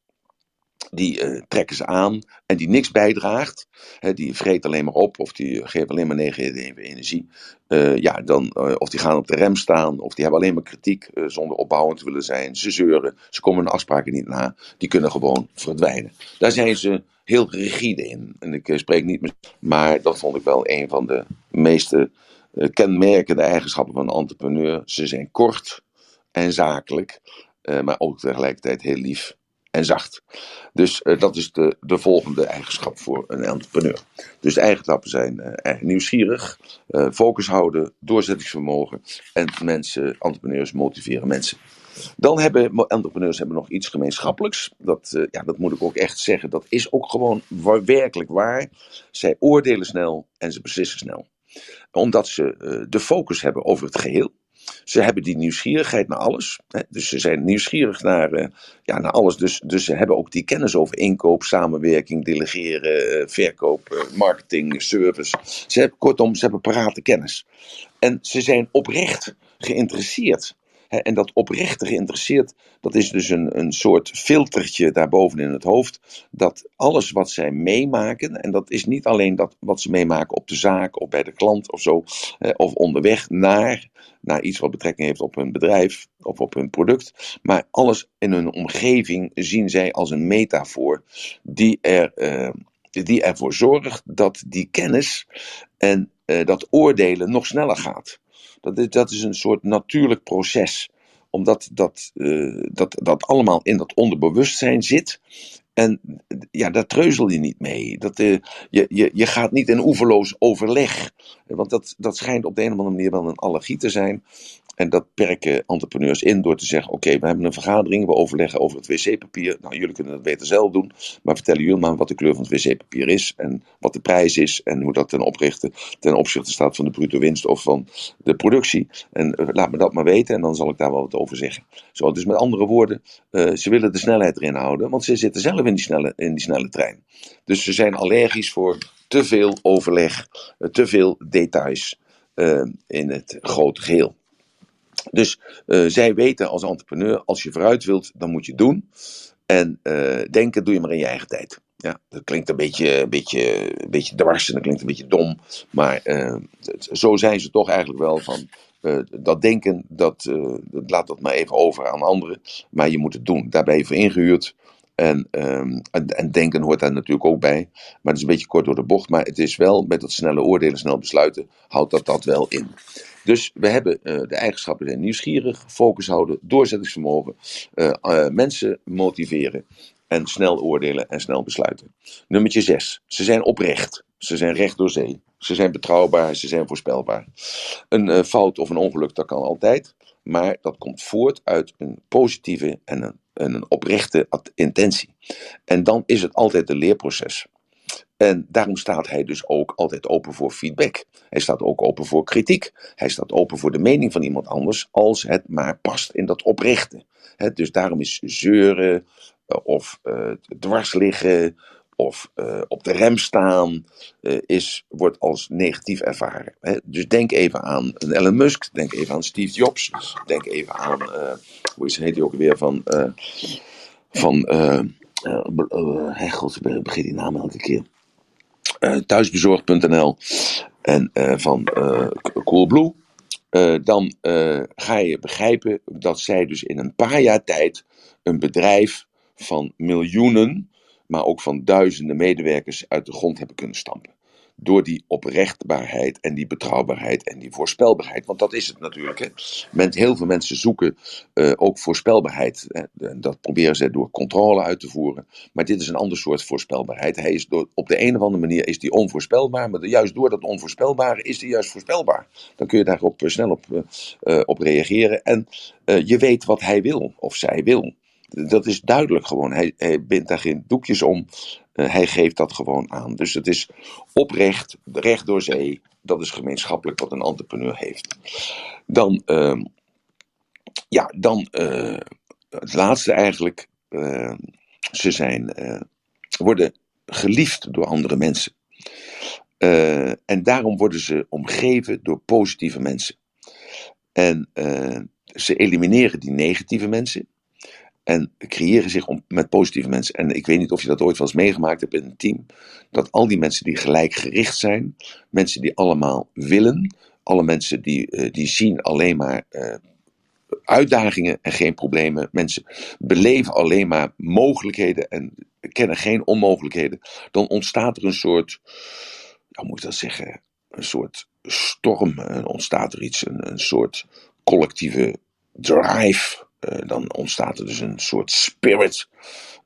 die uh, trekken ze aan en die niks bijdraagt, hè, die vreet alleen maar op of die geeft alleen maar negatieve energie, uh, ja, dan, of die gaan op de rem staan of die hebben alleen maar kritiek zonder opbouwend te willen zijn, ze zeuren, ze komen hun afspraken niet na, die kunnen gewoon verdwijnen. Daar zijn ze heel rigide in. En ik spreek niet meer, maar dat vond ik wel een van de meeste kenmerkende eigenschappen van een entrepreneur. Ze zijn kort en zakelijk, maar ook tegelijkertijd heel lief en zacht. Dus uh, dat is de, de volgende eigenschap voor een entrepreneur. Dus de eigenschappen zijn uh, nieuwsgierig, focus houden, doorzettingsvermogen en mensen, entrepreneurs motiveren mensen. Dan hebben entrepreneurs hebben nog iets gemeenschappelijks. Dat, ja, dat moet ik ook echt zeggen. Dat is ook gewoon werkelijk waar. Zij oordelen snel en ze beslissen snel. Omdat ze de focus hebben over het geheel. Ze hebben die nieuwsgierigheid naar alles. Hè? Dus ze zijn nieuwsgierig naar, uh, ja, naar alles. Dus, dus ze hebben ook die kennis over inkoop, samenwerking, delegeren, uh, verkoop, uh, marketing, service. Ze hebben, kortom, ze hebben parate kennis. En ze zijn oprecht geïnteresseerd en dat oprechte geïnteresseerd, dat is dus een, een soort filtertje daarboven in het hoofd. Dat alles wat zij meemaken, en dat is niet alleen dat wat ze meemaken op de zaak of bij de klant of zo, of onderweg naar, naar iets wat betrekking heeft op hun bedrijf of op hun product, maar alles in hun omgeving zien zij als een metafoor die, er, uh, die ervoor zorgt dat die kennis en uh, dat oordelen nog sneller gaat. Dat is, dat is een soort natuurlijk proces. Omdat dat, uh, dat, dat allemaal in dat onderbewustzijn zit. En ja, daar treuzel je niet mee. Dat, uh, je, je, je gaat niet in oeverloos overleg. Want dat, dat schijnt op de een of andere manier wel een allergie te zijn. En dat perken entrepreneurs in door te zeggen: Oké, we hebben een vergadering, we overleggen over het wc-papier. Nou, jullie kunnen dat beter zelf doen, maar vertellen jullie maar wat de kleur van het wc-papier is en wat de prijs is en hoe dat ten, oprichte, ten opzichte staat van de bruto winst of van de productie. En uh, laat me dat maar weten en dan zal ik daar wel wat over zeggen. Zo, dus met andere woorden, uh, ze willen de snelheid erin houden, want ze zitten zelf in die snelle, in die snelle trein. Dus ze zijn allergisch voor te veel overleg, uh, te veel details in het grote geheel. Dus uh, zij weten als entrepreneur, als je vooruit wilt, dan moet je doen. En uh, denken doe je maar in je eigen tijd. Ja, dat klinkt een beetje, een beetje, een beetje dwars en dat klinkt een beetje dom. Maar uh, zo zijn ze toch eigenlijk wel van. dat denken, dat, laat dat maar even over aan anderen. Maar je moet het doen. Daar ben je voor ingehuurd. En, um, en, en, denken hoort daar natuurlijk ook bij. Maar het is een beetje kort door de bocht. Maar het is wel met dat snelle oordelen, snel besluiten, houdt dat dat wel in. Dus we hebben uh, de eigenschappen zijn nieuwsgierig, focus houden, doorzettingsvermogen, uh, uh, mensen motiveren en snel oordelen en snel besluiten. Nummertje 6. Ze zijn oprecht. Ze zijn recht door zee. Ze zijn betrouwbaar, ze zijn voorspelbaar. Een fout of een ongeluk, dat kan altijd. Maar dat komt voort uit een positieve en een, en een oprechte intentie. En dan is het altijd een leerproces. En daarom staat hij dus ook altijd open voor feedback. Hij staat ook open voor kritiek. Hij staat open voor de mening van iemand anders, als het maar past in dat oprechte. dus daarom is zeuren uh, of uh, dwars liggen of uh, op de rem staan, is, wordt als negatief ervaren. dus denk even aan Elon Musk, denk even aan Steve Jobs, denk even aan, hoe is, heet hij ook weer, van, van uh, God, begin die naam elke keer thuisbezorgd.nl en uh, van uh, Coolblue. dan ga je begrijpen dat zij dus in een paar jaar tijd een bedrijf van miljoenen, maar ook van duizenden medewerkers uit de grond hebben kunnen stampen door die oprechtbaarheid en die betrouwbaarheid en die voorspelbaarheid. Want dat is het natuurlijk. Hè. Men, heel veel mensen zoeken uh, ook voorspelbaarheid. Hè. Dat proberen ze door controle uit te voeren. Maar dit is een ander soort voorspelbaarheid. Hij is door, op de een of andere manier is die onvoorspelbaar. Maar juist door dat onvoorspelbare is die juist voorspelbaar. Dan kun je daarop uh, snel op, uh, op reageren. En je weet wat hij wil of zij wil. Dat is duidelijk gewoon. Hij, hij bindt daar geen doekjes om. Uh, hij geeft dat gewoon aan. Dus het is oprecht, recht door zee. Dat is gemeenschappelijk wat een entrepreneur heeft. Dan, uh, ja, dan uh, het laatste eigenlijk. Uh, ze zijn, worden geliefd door andere mensen. en daarom worden ze omgeven door positieve mensen. En ze elimineren die negatieve mensen. En creëren zich om, met positieve mensen. En ik weet niet of je dat ooit wel eens meegemaakt hebt in een team. Dat al die mensen die gelijk gericht zijn. Mensen die allemaal willen. Alle mensen die, uh, die zien alleen maar uh, uitdagingen en geen problemen. Mensen beleven alleen maar mogelijkheden en kennen geen onmogelijkheden. Dan ontstaat er een soort, hoe moet ik dat zeggen? Een soort storm. Dan ontstaat er iets, een soort collectieve drive. Uh, dan ontstaat er dus een soort spirit.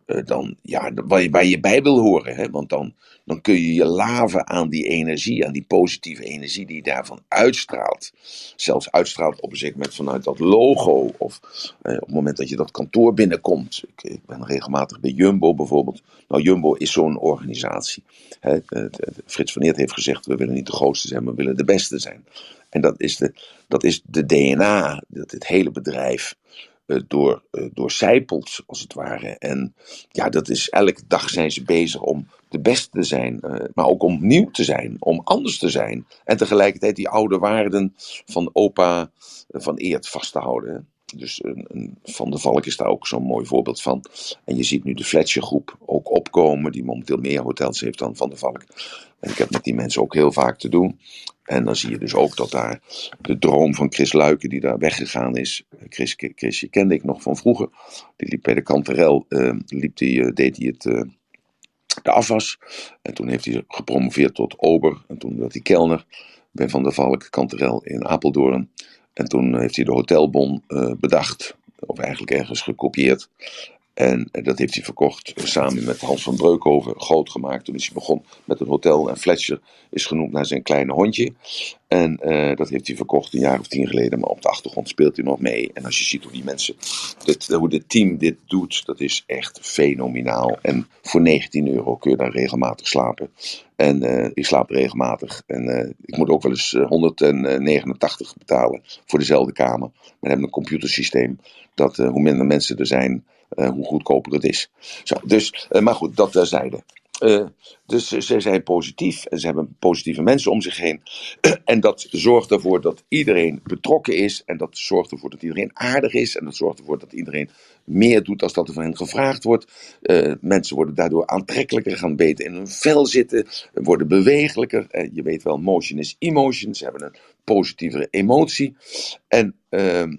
Uh, dan, ja, waar, je, je bij wil horen. Hè? Want dan, dan kun je je laven aan die energie, aan die positieve energie die daarvan uitstraalt. Zelfs uitstraalt op een zeker moment vanuit dat logo. Of eh, op het moment dat je dat kantoor binnenkomt. Ik, ik, ben regelmatig bij Jumbo bijvoorbeeld. Nou, Jumbo is zo'n organisatie. Hè? Frits van Eert heeft gezegd: we willen niet de grootste zijn, we willen de beste zijn. En dat is de, dat is de DNA, dat het hele bedrijf door, uh, doorcijpelt, als het ware. En ja, dat is elke dag zijn ze bezig om de beste te zijn, uh, maar ook om nieuw te zijn, om anders te zijn. En tegelijkertijd die oude waarden van opa van Eert vast te houden. Dus een, een Van de Valk is daar ook zo'n mooi voorbeeld van. En je ziet nu de Fletcher groep ook opkomen, die momenteel meer hotels heeft dan Van de Valk. En ik heb met die mensen ook heel vaak te doen. En dan zie je dus ook dat daar de droom van Chris Luiken, die daar weggegaan is. Chris, Chris kende ik nog van vroeger. Die liep bij de Kanterel, uh, liep die, uh, deed hij het, uh, de afwas. En toen heeft hij gepromoveerd tot ober. En toen werd hij kelner bij Van der Valk, Kanterel in Apeldoorn. En toen heeft hij de hotelbon bedacht. Of eigenlijk ergens gekopieerd. En dat heeft hij verkocht samen met Hans van Breukhoven, groot gemaakt. Toen hij begonnen met het hotel. En Fletcher is genoemd naar zijn kleine hondje. En uh, dat heeft hij verkocht een jaar of tien geleden. Maar op de achtergrond speelt hij nog mee. En als je ziet hoe die mensen, dit, hoe dit team dit doet, dat is echt fenomenaal. En voor 19 euro kun je daar regelmatig slapen. En ik slaap regelmatig. En ik moet ook wel eens 189 betalen voor dezelfde kamer. Maar we hebben een computersysteem dat hoe minder mensen er zijn, hoe goedkoper het is. Zo, dus, uh, maar goed, dat terzijde. Uh, dus ze zijn positief en ze hebben positieve mensen om zich heen. en dat zorgt ervoor dat iedereen betrokken is. En dat zorgt ervoor dat iedereen aardig is. En dat zorgt ervoor dat iedereen meer doet als dat er van hen gevraagd wordt. Mensen worden daardoor aantrekkelijker, gaan beter in hun vel zitten, worden bewegelijker. Je weet wel, motion is emotion. Ze hebben een positievere emotie. En ehm,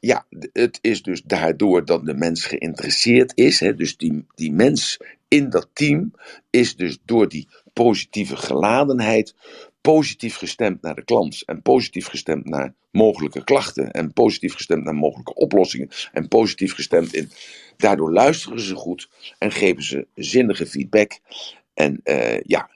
ja, het is dus daardoor dat de mens geïnteresseerd is. Hè, dus die, die mens in dat team is dus door die positieve geladenheid positief gestemd naar de klant. En positief gestemd naar mogelijke klachten. En positief gestemd naar mogelijke oplossingen. En positief gestemd in. Daardoor luisteren ze goed en geven ze zinnige feedback. En uh, ja,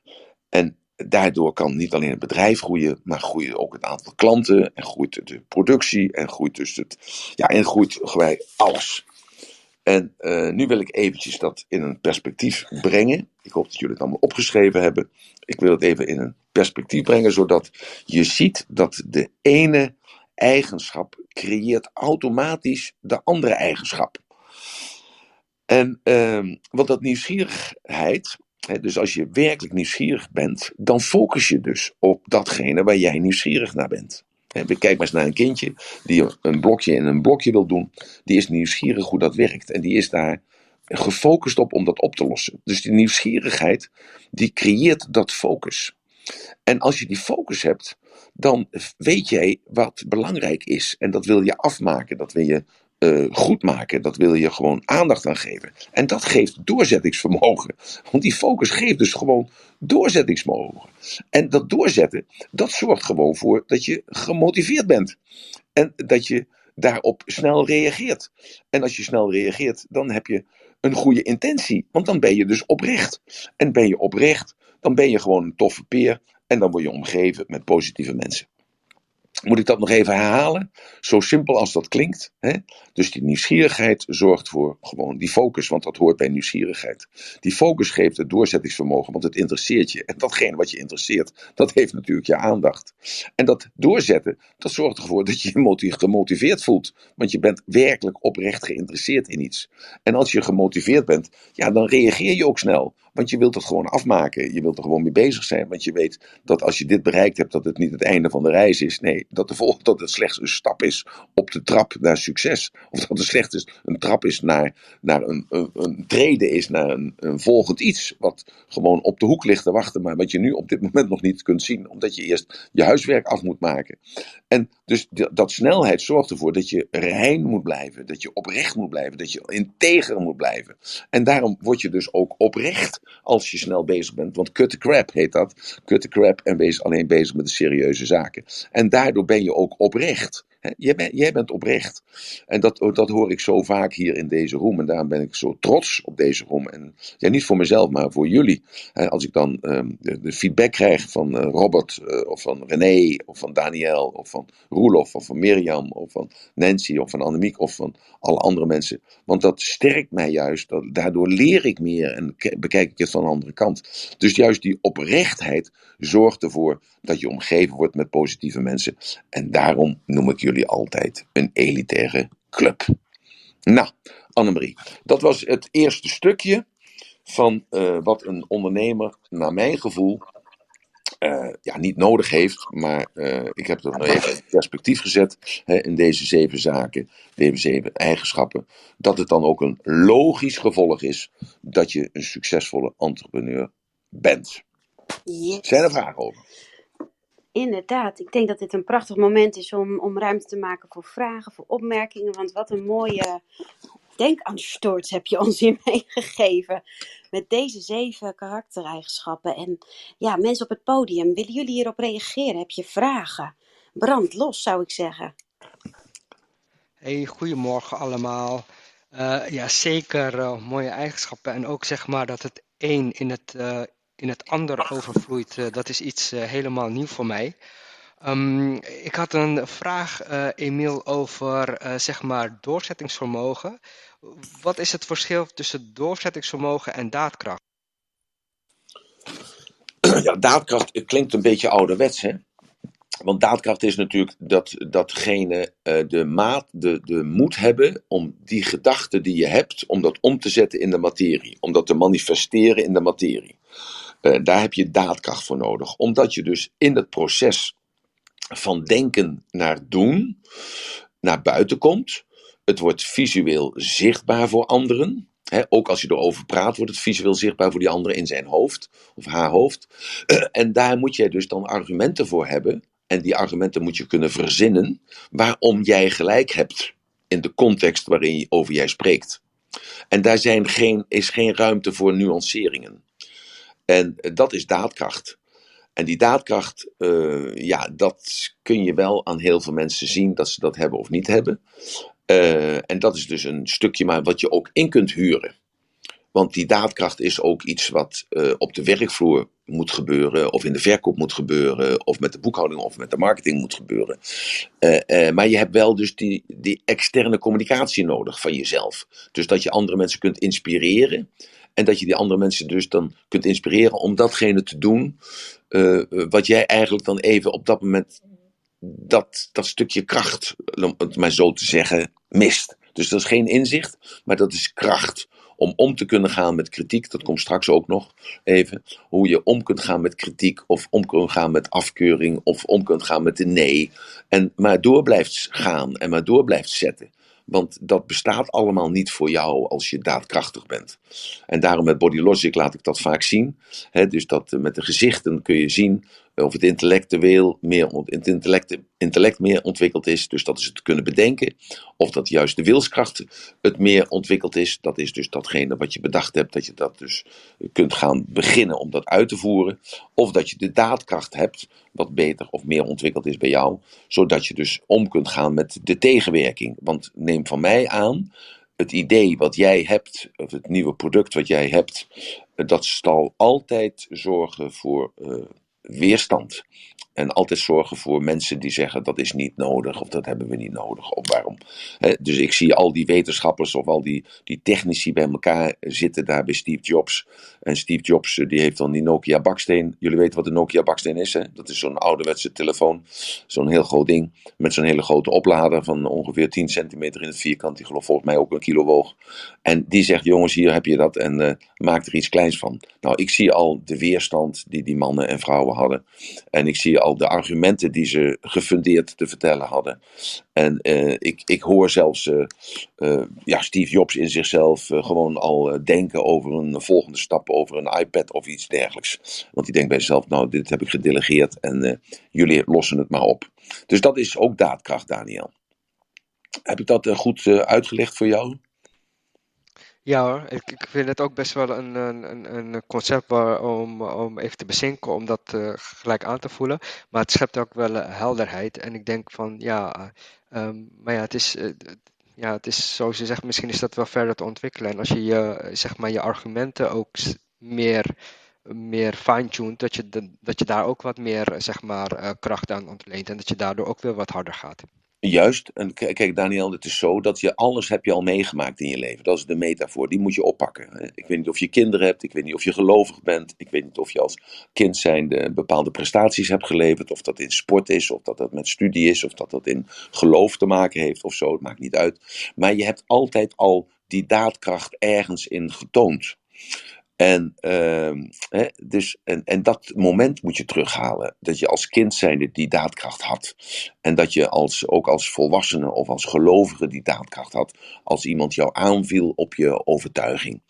en daardoor kan niet alleen het bedrijf groeien, maar groeit ook het aantal klanten en groeit de productie en groeit dus het, ja, en groeit gewoon alles. En uh, nu wil ik eventjes dat in een perspectief brengen. Ik hoop dat jullie het allemaal opgeschreven hebben. Ik wil het even in een perspectief brengen, zodat je ziet dat de ene eigenschap creëert automatisch de andere eigenschap. En uh, wat dat nieuwsgierigheid, dus als je werkelijk nieuwsgierig bent, dan focus je dus op datgene waar jij nieuwsgierig naar bent. Kijk maar eens naar een kindje die een blokje in een blokje wil doen. Die is nieuwsgierig hoe dat werkt. En die is daar gefocust op om dat op te lossen. Dus die nieuwsgierigheid, die creëert dat focus. En als je die focus hebt, dan weet jij wat belangrijk is. En dat wil je afmaken, dat wil je uh, goed maken. Dat wil je gewoon aandacht aan geven. En dat geeft doorzettingsvermogen. Want die focus geeft dus gewoon doorzettingsvermogen. En dat doorzetten, dat zorgt gewoon voor dat je gemotiveerd bent. En dat je daarop snel reageert. En als je snel reageert, dan heb je een goede intentie. Want dan ben je dus oprecht. En ben je oprecht, dan ben je gewoon een toffe peer. En dan word je omgeven met positieve mensen. Moet ik dat nog even herhalen? Zo simpel als dat klinkt. Hè? Dus die nieuwsgierigheid zorgt voor gewoon die focus, want dat hoort bij nieuwsgierigheid. Die focus geeft het doorzettingsvermogen, want het interesseert je. En datgene wat je interesseert, dat heeft natuurlijk je aandacht. En dat doorzetten, dat zorgt ervoor dat je je gemotiveerd voelt. Want je bent werkelijk oprecht geïnteresseerd in iets. En als je gemotiveerd bent, ja, dan reageer je ook snel. Want je wilt het gewoon afmaken. Je wilt er gewoon mee bezig zijn. Want je weet dat als je dit bereikt hebt, dat het niet het einde van de reis is. Nee, dat, de volgende, dat het slechts een stap is op de trap naar succes. Of dat het slechts een trap is naar, naar een, een, treden is naar een, een volgend iets. Wat gewoon op de hoek ligt te wachten. Maar wat je nu op dit moment nog niet kunt zien. Omdat je eerst je huiswerk af moet maken. En dus dat snelheid zorgt ervoor dat je rein moet blijven. Dat je oprecht moet blijven. Dat je integer moet blijven. En daarom word je dus ook oprecht als je snel bezig bent. Want cut the crap heet dat. Cut the crap en wees alleen bezig met de serieuze zaken. En daardoor ben je ook oprecht. Jij, bent, jij bent oprecht. En dat, dat hoor ik zo vaak hier in deze room. En daarom ben ik zo trots op deze room. En ja, niet voor mezelf, maar voor jullie. Als ik dan ehm, de, feedback krijg van uh, Robert, uh, of van René, of van Daniel, of van Roelof, of van Mirjam, of van Nancy, of van Annemiek, of van alle andere mensen. Want dat sterkt mij juist. Daardoor leer ik meer en bekijk ik het van de andere kant. Dus juist die oprechtheid zorgt ervoor dat je omgeven wordt met positieve mensen. En daarom noem ik jullie altijd een elitaire club. Nou, Annemarie, dat was het eerste stukje van uh, wat een ondernemer, naar mijn gevoel, uh, ja, niet nodig heeft. Maar uh, ik heb er nog even in perspectief gezet hè, in deze zeven zaken, deze zeven eigenschappen. Dat het dan ook een logisch gevolg is dat je een succesvolle entrepreneur bent.
Yes.
Zijn er vragen over?
Inderdaad, ik denk dat dit een prachtig moment is om, om ruimte te maken voor vragen, voor opmerkingen. Want wat een mooie denkanstorts heb je ons hier meegegeven. Met deze zeven karaktereigenschappen. En ja, mensen op het podium, willen jullie hierop reageren? Heb je vragen? Brand los, zou ik zeggen.
Hey, goedemorgen allemaal. Uh, ja, zeker uh, mooie eigenschappen. En ook zeg maar dat het één in het, uh, in het ander overvloeit. dat is iets helemaal nieuw voor mij. Um, ik had een vraag, uh, Emiel, over zeg maar doorzettingsvermogen. Wat is het verschil tussen doorzettingsvermogen en daadkracht?
Ja, daadkracht klinkt een beetje ouderwets, hè? Want daadkracht is natuurlijk dat datgene de, maat, de, de moed hebben om die gedachten die je hebt, om dat om te zetten in de materie. Om dat te manifesteren in de materie. Daar heb je daadkracht voor nodig. Omdat je dus in het proces van denken naar doen naar buiten komt. Het wordt visueel zichtbaar voor anderen. ook als je erover praat, wordt het visueel zichtbaar voor die andere in zijn hoofd of haar hoofd. en daar moet jij dus dan argumenten voor hebben. En die argumenten moet je kunnen verzinnen waarom jij gelijk hebt in de context waarin over jij spreekt. En daar zijn geen, is geen ruimte voor nuanceringen. En dat is daadkracht. En die daadkracht, uh, ja, dat kun je wel aan heel veel mensen zien dat ze dat hebben of niet hebben. Uh, en dat is dus een stukje maar wat je ook in kunt huren. Want die daadkracht is ook iets wat op de werkvloer moet gebeuren, of in de verkoop moet gebeuren, of met de boekhouding of met de marketing moet gebeuren. maar je hebt wel dus die, die externe communicatie nodig van jezelf. Dus dat je andere mensen kunt inspireren. En dat je die andere mensen dus dan kunt inspireren om datgene te doen uh, wat jij eigenlijk dan even op dat moment dat, dat stukje kracht, om het maar zo te zeggen, mist. Dus dat is geen inzicht, maar dat is kracht. Om om te kunnen gaan met kritiek, dat komt straks ook nog even. Hoe je om kunt gaan met kritiek, of om kunt gaan met afkeuring, of om kunt gaan met de nee. En maar door blijft gaan en maar door blijft zetten. Want dat bestaat allemaal niet voor jou als je daadkrachtig bent. En daarom met Body Logic laat ik dat vaak zien. dus dat eh, met de gezichten kun je zien of het intellectueel meer, het intellect, intellect meer ontwikkeld is, dus dat is het kunnen bedenken. Of dat juist de wilskracht het meer ontwikkeld is, dat is dus datgene wat je bedacht hebt, dat je dat dus kunt gaan beginnen om dat uit te voeren. Of dat je de daadkracht hebt, wat beter of meer ontwikkeld is bij jou, zodat je dus om kunt gaan met de tegenwerking. Want neem van mij aan, het idee wat jij hebt, of het nieuwe product wat jij hebt, dat zal altijd zorgen voor. Uh, weerstand. En altijd zorgen voor mensen die zeggen dat is niet nodig of dat hebben we niet nodig of waarom. dus ik zie al die wetenschappers of al die, die technici bij elkaar zitten daar bij Steve Jobs. En Steve Jobs die heeft dan die Nokia baksteen. Jullie weten wat een Nokia baksteen is hè? Dat is zo'n ouderwetse telefoon. Zo'n heel groot ding met zo'n hele grote oplader van ongeveer 10 centimeter in het vierkant. Die geloof volgens mij ook een kilo woog. En die zegt jongens hier heb je dat en uh, maak er iets kleins van. Nou ik zie al de weerstand die die mannen en vrouwen hadden. En ik zie al de argumenten die ze gefundeerd te vertellen hadden. En uh, ik, ik hoor zelfs uh, uh, ja, Steve Jobs in zichzelf gewoon al denken over een volgende stap, over een iPad of iets dergelijks. Want hij denkt bij zichzelf, nou dit heb ik gedelegeerd en jullie lossen het maar op. Dus dat is ook daadkracht, Daniel. Heb ik dat goed uitgelegd voor jou?
Ja hoor, ik, ik vind het ook best wel een, een, een concept waar, om, om even te bezinken, om dat uh, gelijk aan te voelen. Maar het schept ook wel uh, helderheid. En ik denk van ja, um, maar ja, het is, ja, het is zoals je zegt, misschien is dat wel verder te ontwikkelen. En als je je, zeg maar, je argumenten ook meer, meer fine-tuned, dat je, dat je daar ook wat meer zeg maar, kracht aan ontleent. En dat je daardoor ook weer wat harder gaat.
Juist, en kijk Daniel, het is zo dat je alles heb je al meegemaakt in je leven. Dat is de metafoor, die moet je oppakken. Ik weet niet of je kinderen hebt, ik weet niet of je gelovig bent, ik weet niet of je als kind zijnde bepaalde prestaties hebt geleverd, of dat in sport is, of dat dat met studie is, of dat dat in geloof te maken heeft of zo, het maakt niet uit. Maar je hebt altijd al die daadkracht ergens in getoond. En, uh, hè, dus, en, en dat moment moet je terughalen. Dat je als kind zijnde die daadkracht had. En dat je als, ook als volwassene of als gelovige die daadkracht had. Als iemand jou aanviel op je overtuiging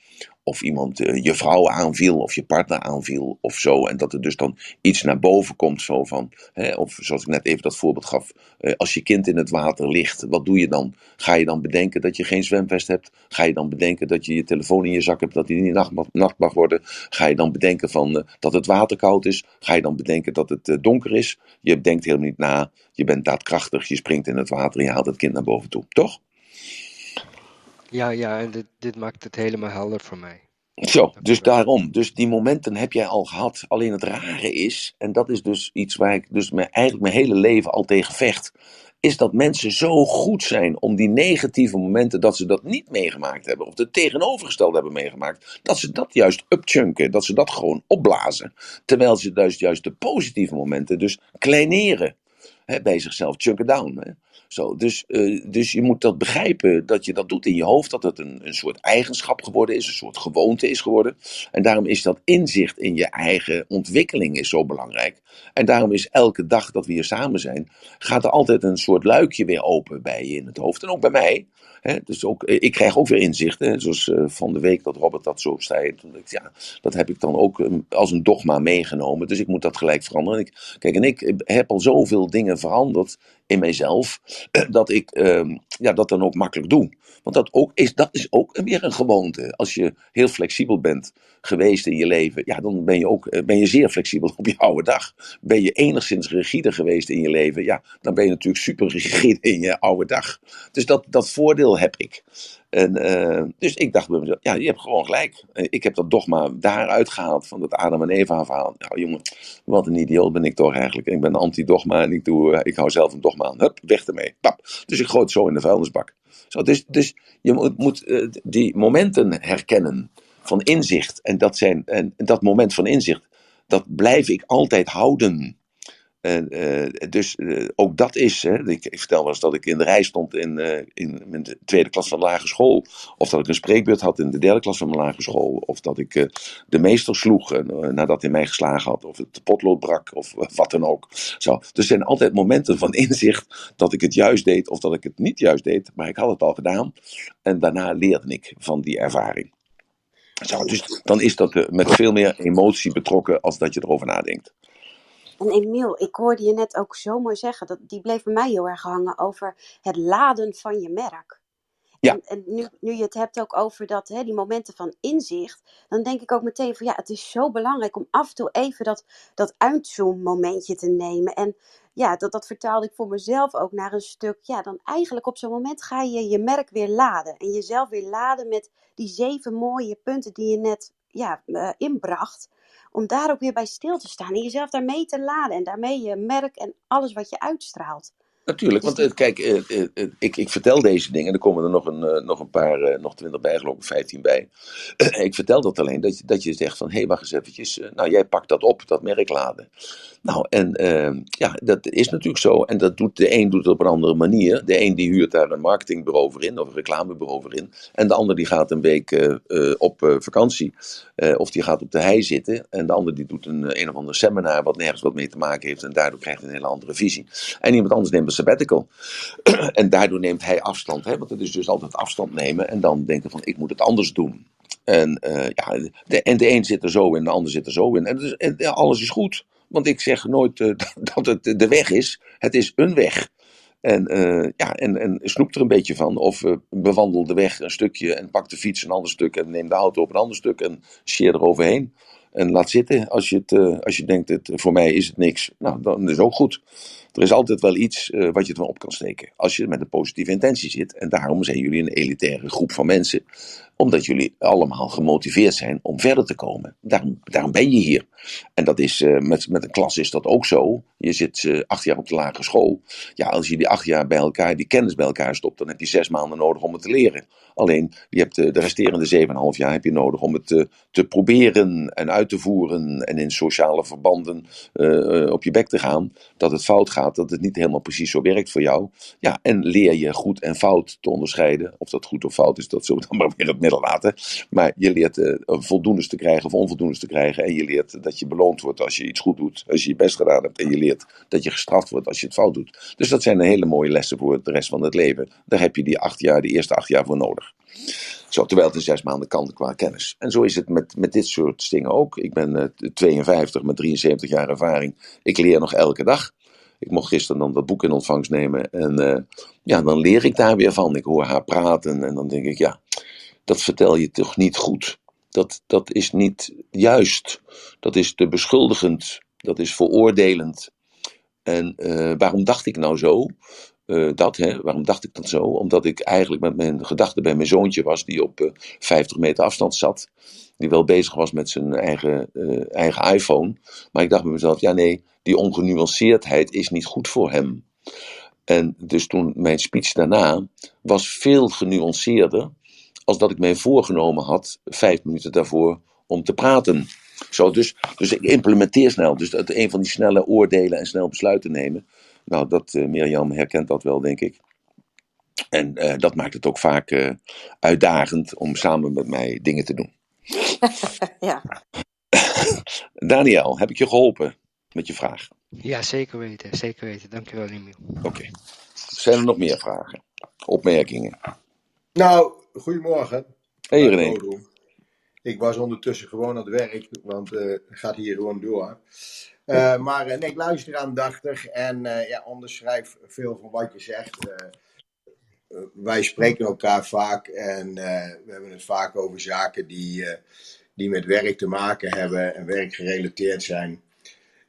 of iemand uh, je vrouw aanviel of je partner aanviel of zo. En dat er dus dan iets naar boven komt zo van, hè, of zoals ik net even dat voorbeeld gaf, uh, als je kind in het water ligt, wat doe je dan? Ga je dan bedenken dat je geen zwemvest hebt? Ga je dan bedenken dat je je telefoon in je zak hebt, dat die niet nacht mag, mag worden? Ga je dan bedenken van, uh, dat het water koud is? Ga je dan bedenken dat het donker is? Je denkt helemaal niet na, je bent daadkrachtig, je springt in het water en je haalt het kind naar boven toe, toch?
Ja, ja, en dit, dit maakt het helemaal helder voor mij.
Zo, dus daarom. Dus die momenten heb jij al gehad. Alleen het rare is, en dat is dus iets waar ik dus mijn, eigenlijk mijn hele leven al tegen vecht, is dat mensen zo goed zijn om die negatieve momenten, dat ze dat niet meegemaakt hebben, of het tegenovergestelde hebben meegemaakt, dat ze dat juist upchunken, dat ze dat gewoon opblazen. Terwijl ze juist, juist de positieve momenten dus kleineren. Hè, bij zichzelf, chunken down. Hè. Zo, dus, uh, dus je moet dat begrijpen dat je dat doet in je hoofd, dat het een, een soort eigenschap geworden is, een soort gewoonte is geworden. En daarom is dat inzicht in je eigen ontwikkeling is zo belangrijk. En daarom is elke dag dat we hier samen zijn, gaat er altijd een soort luikje weer open bij je in het hoofd. En ook bij mij. Hè? Dus ook, ik krijg ook weer inzichten, zoals uh, van de week dat Robert dat zo zei. Ja, dat heb ik dan ook um, als een dogma meegenomen, dus ik moet dat gelijk veranderen. Ik, kijk, en ik heb al zoveel dingen veranderd in mijzelf, dat ik uh, ja, dat dan ook makkelijk doe. Want dat, ook is, dat is ook weer een gewoonte. Als je heel flexibel bent geweest in je leven, ja, dan ben je ook eh, ben je zeer flexibel op je oude dag. Ben je enigszins rigide geweest in je leven, ja, dan ben je natuurlijk super rigide in je oude dag. Dus dat, dat voordeel heb ik. En, uh, dus ik dacht bij mezelf, ja, je hebt gewoon gelijk. Eh, ik heb dat dogma daaruit gehaald van dat Adam en Eva verhaal. Nou jongen, wat een idioot ben ik toch eigenlijk. Ik ben anti-dogma en ik, doe, ik hou zelf een dogma aan. Hup, weg ermee. Pap. Dus ik gooi het zo in de vuilnisbak. Zo, dus, dus je moet, moet die momenten herkennen van inzicht. En dat, zijn, dat moment van inzicht, dat blijf ik altijd houden. En, uh, dus uh, ook dat is, hè, ik, vertel wel eens dat ik in de rij stond in, uh, in mijn tweede klas van de lagere school. Of dat ik een spreekbeurt had in de derde klas van mijn lagere school. Of dat ik de meester sloeg nadat hij mij geslagen had. Of het potlood brak of wat dan ook. Zo. Dus er zijn altijd momenten van inzicht dat ik het juist deed of dat ik het niet juist deed. Maar ik had het al gedaan. En daarna leerde ik van die ervaring. Dus dan is dat met veel meer emotie betrokken als dat je erover nadenkt.
En Emiel, ik hoorde je net ook zo mooi zeggen, dat, die bleef bij mij heel erg hangen over het laden van je merk.
Ja.
En, nu, nu je het hebt ook over dat, hè, die momenten van inzicht, dan denk ik ook meteen van ja, het is zo belangrijk om af en toe even dat, dat uitzoom-momentje te nemen. En ja, dat, dat vertaalde ik voor mezelf ook naar een stuk. Ja, dan eigenlijk op zo'n moment ga je je merk weer laden. En jezelf weer laden met die zeven mooie punten die je net ja, inbracht, om daar ook weer bij stil te staan en jezelf daarmee te laden en daarmee je merk en alles wat je uitstraalt.
Natuurlijk, want eh, kijk, eh, eh, ik, ik vertel deze dingen, er komen er nog een, nog een paar, nog twintig bij, geloof vijftien bij. ik vertel dat alleen, dat, dat je zegt van, hé, hey, wacht eens eventjes, nou, jij pakt dat op, dat merkladen. Nou, en eh, ja, dat is natuurlijk zo, en dat doet, de een doet het op een andere manier. De een die huurt daar een marketingbureau voor in, of een reclamebureau voor in, en de ander die gaat een week op vakantie, of die gaat op de hei zitten, en de ander die doet een, een of ander seminar wat nergens wat mee te maken heeft, en daardoor krijgt een hele andere visie. En iemand anders neemt sabbatical. en daardoor neemt hij afstand. Hè? Want het is dus altijd afstand nemen en dan denken van ik moet het anders doen. En, eh, ja, de, en de een zit er zo in, de ander zit er zo in. En, dus, en alles is goed. Want ik zeg nooit eh, dat het de weg is. Het is een weg. En, eh, ja, en, en snoep er een beetje van. Of eh, bewandel de weg een stukje en pak de fiets een ander stuk. En neem de auto op een ander stuk en scheer er overheen. En laat zitten als je, het, eh, als je denkt, het, voor mij is het niks. Nou, dan is ook goed. Er is altijd wel iets eh, wat je er wel op kan steken. Als je met een positieve intentie zit. En daarom zijn jullie een elitaire groep van mensen. Omdat jullie allemaal gemotiveerd zijn om verder te komen. Daarom, daarom ben je hier. En dat is, eh, met, met een klas is dat ook zo. Je zit eh, acht jaar op de lagere school. Ja, als je die acht jaar bij elkaar, die kennis bij elkaar stopt, dan heb je zes maanden nodig om het te leren. Alleen, je hebt eh, de resterende zeven en een half jaar heb je nodig om het te, te proberen en uit te voeren. En in sociale verbanden eh, eh, op je bek te gaan. Dat het fout gaat, dat het niet helemaal precies zo werkt voor jou. Ja, en leer je goed en fout te onderscheiden. Of dat goed of fout is, dat zullen we dan maar weer het midden laten. Maar je leert eh, voldoendes te krijgen of onvoldoendes te krijgen. En je leert dat je beloond wordt als je iets goed doet. Als je je best gedaan hebt. En je leert dat je gestraft wordt als je het fout doet. Dus dat zijn hele mooie lessen voor de rest van het leven. Daar heb je die acht jaar, die eerste acht jaar voor nodig. Zo, terwijl het in zes maanden kan qua kennis. En zo is het met, met dit soort dingen ook. Ik ben eh, 52 met 73 jaar ervaring. Ik leer nog elke dag. Ik mocht gisteren dan dat boek in ontvangst nemen. En eh, ja, dan leer ik daar weer van. Ik hoor haar praten en dan denk ik, ja, dat vertel je toch niet goed. Dat, dat is niet juist. Dat is te beschuldigend. Dat is veroordelend. En eh, waarom dacht ik nou zo? Eh, dat, hè? Waarom dacht ik dat zo? Omdat ik eigenlijk met mijn gedachten bij mijn zoontje was, die op eh 50 meter afstand zat. Die wel bezig was met zijn eigen, eh, eigen iPhone. Maar ik dacht bij mezelf, ja nee, die ongenuanceerdheid is niet goed voor hem. En dus toen mijn speech daarna was veel genuanceerder als dat ik mij voorgenomen had, vijf minuten daarvoor, om te praten. Zo, dus, dus ik implementeer snel. Dus dat een van die snelle oordelen en snel besluiten nemen. Nou, dat, eh, Mirjam herkent dat wel, denk ik. En eh, dat maakt het ook vaak eh, uitdagend om samen met mij dingen te doen.
ja.
Daniel, heb ik je geholpen met je vraag?
Ja, zeker weten. Zeker weten. Dankjewel, Emiel.
Oké. Zijn er nog meer vragen? Opmerkingen?
Nou, goedemorgen.
Hey René.
Ik was ondertussen gewoon aan het werk, want eh, het gaat hier gewoon door. Eh, maar eh, nee, ik luister aandachtig en eh, ja, onderschrijf veel van wat je zegt. Wij spreken elkaar vaak en we hebben het vaak over zaken die, die met werk te maken hebben en werkgerelateerd zijn.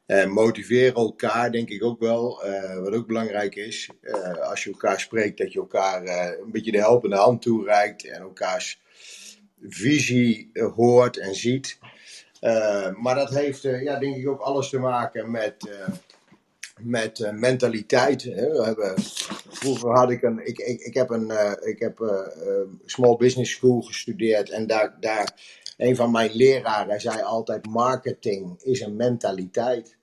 Eh motiveer elkaar, denk ik ook wel. Wat ook belangrijk is, als je elkaar spreekt, dat je elkaar een beetje de helpende hand toereikt en elkaars visie hoort en ziet. Eh, maar dat heeft, eh, ja, denk ik, ook alles te maken met, eh, met mentaliteit. Hè. We hebben, vroeger had ik een, ik, ik, ik heb een, ik heb small business school gestudeerd en daar, daar, een van mijn leraren zei altijd: marketing is een mentaliteit.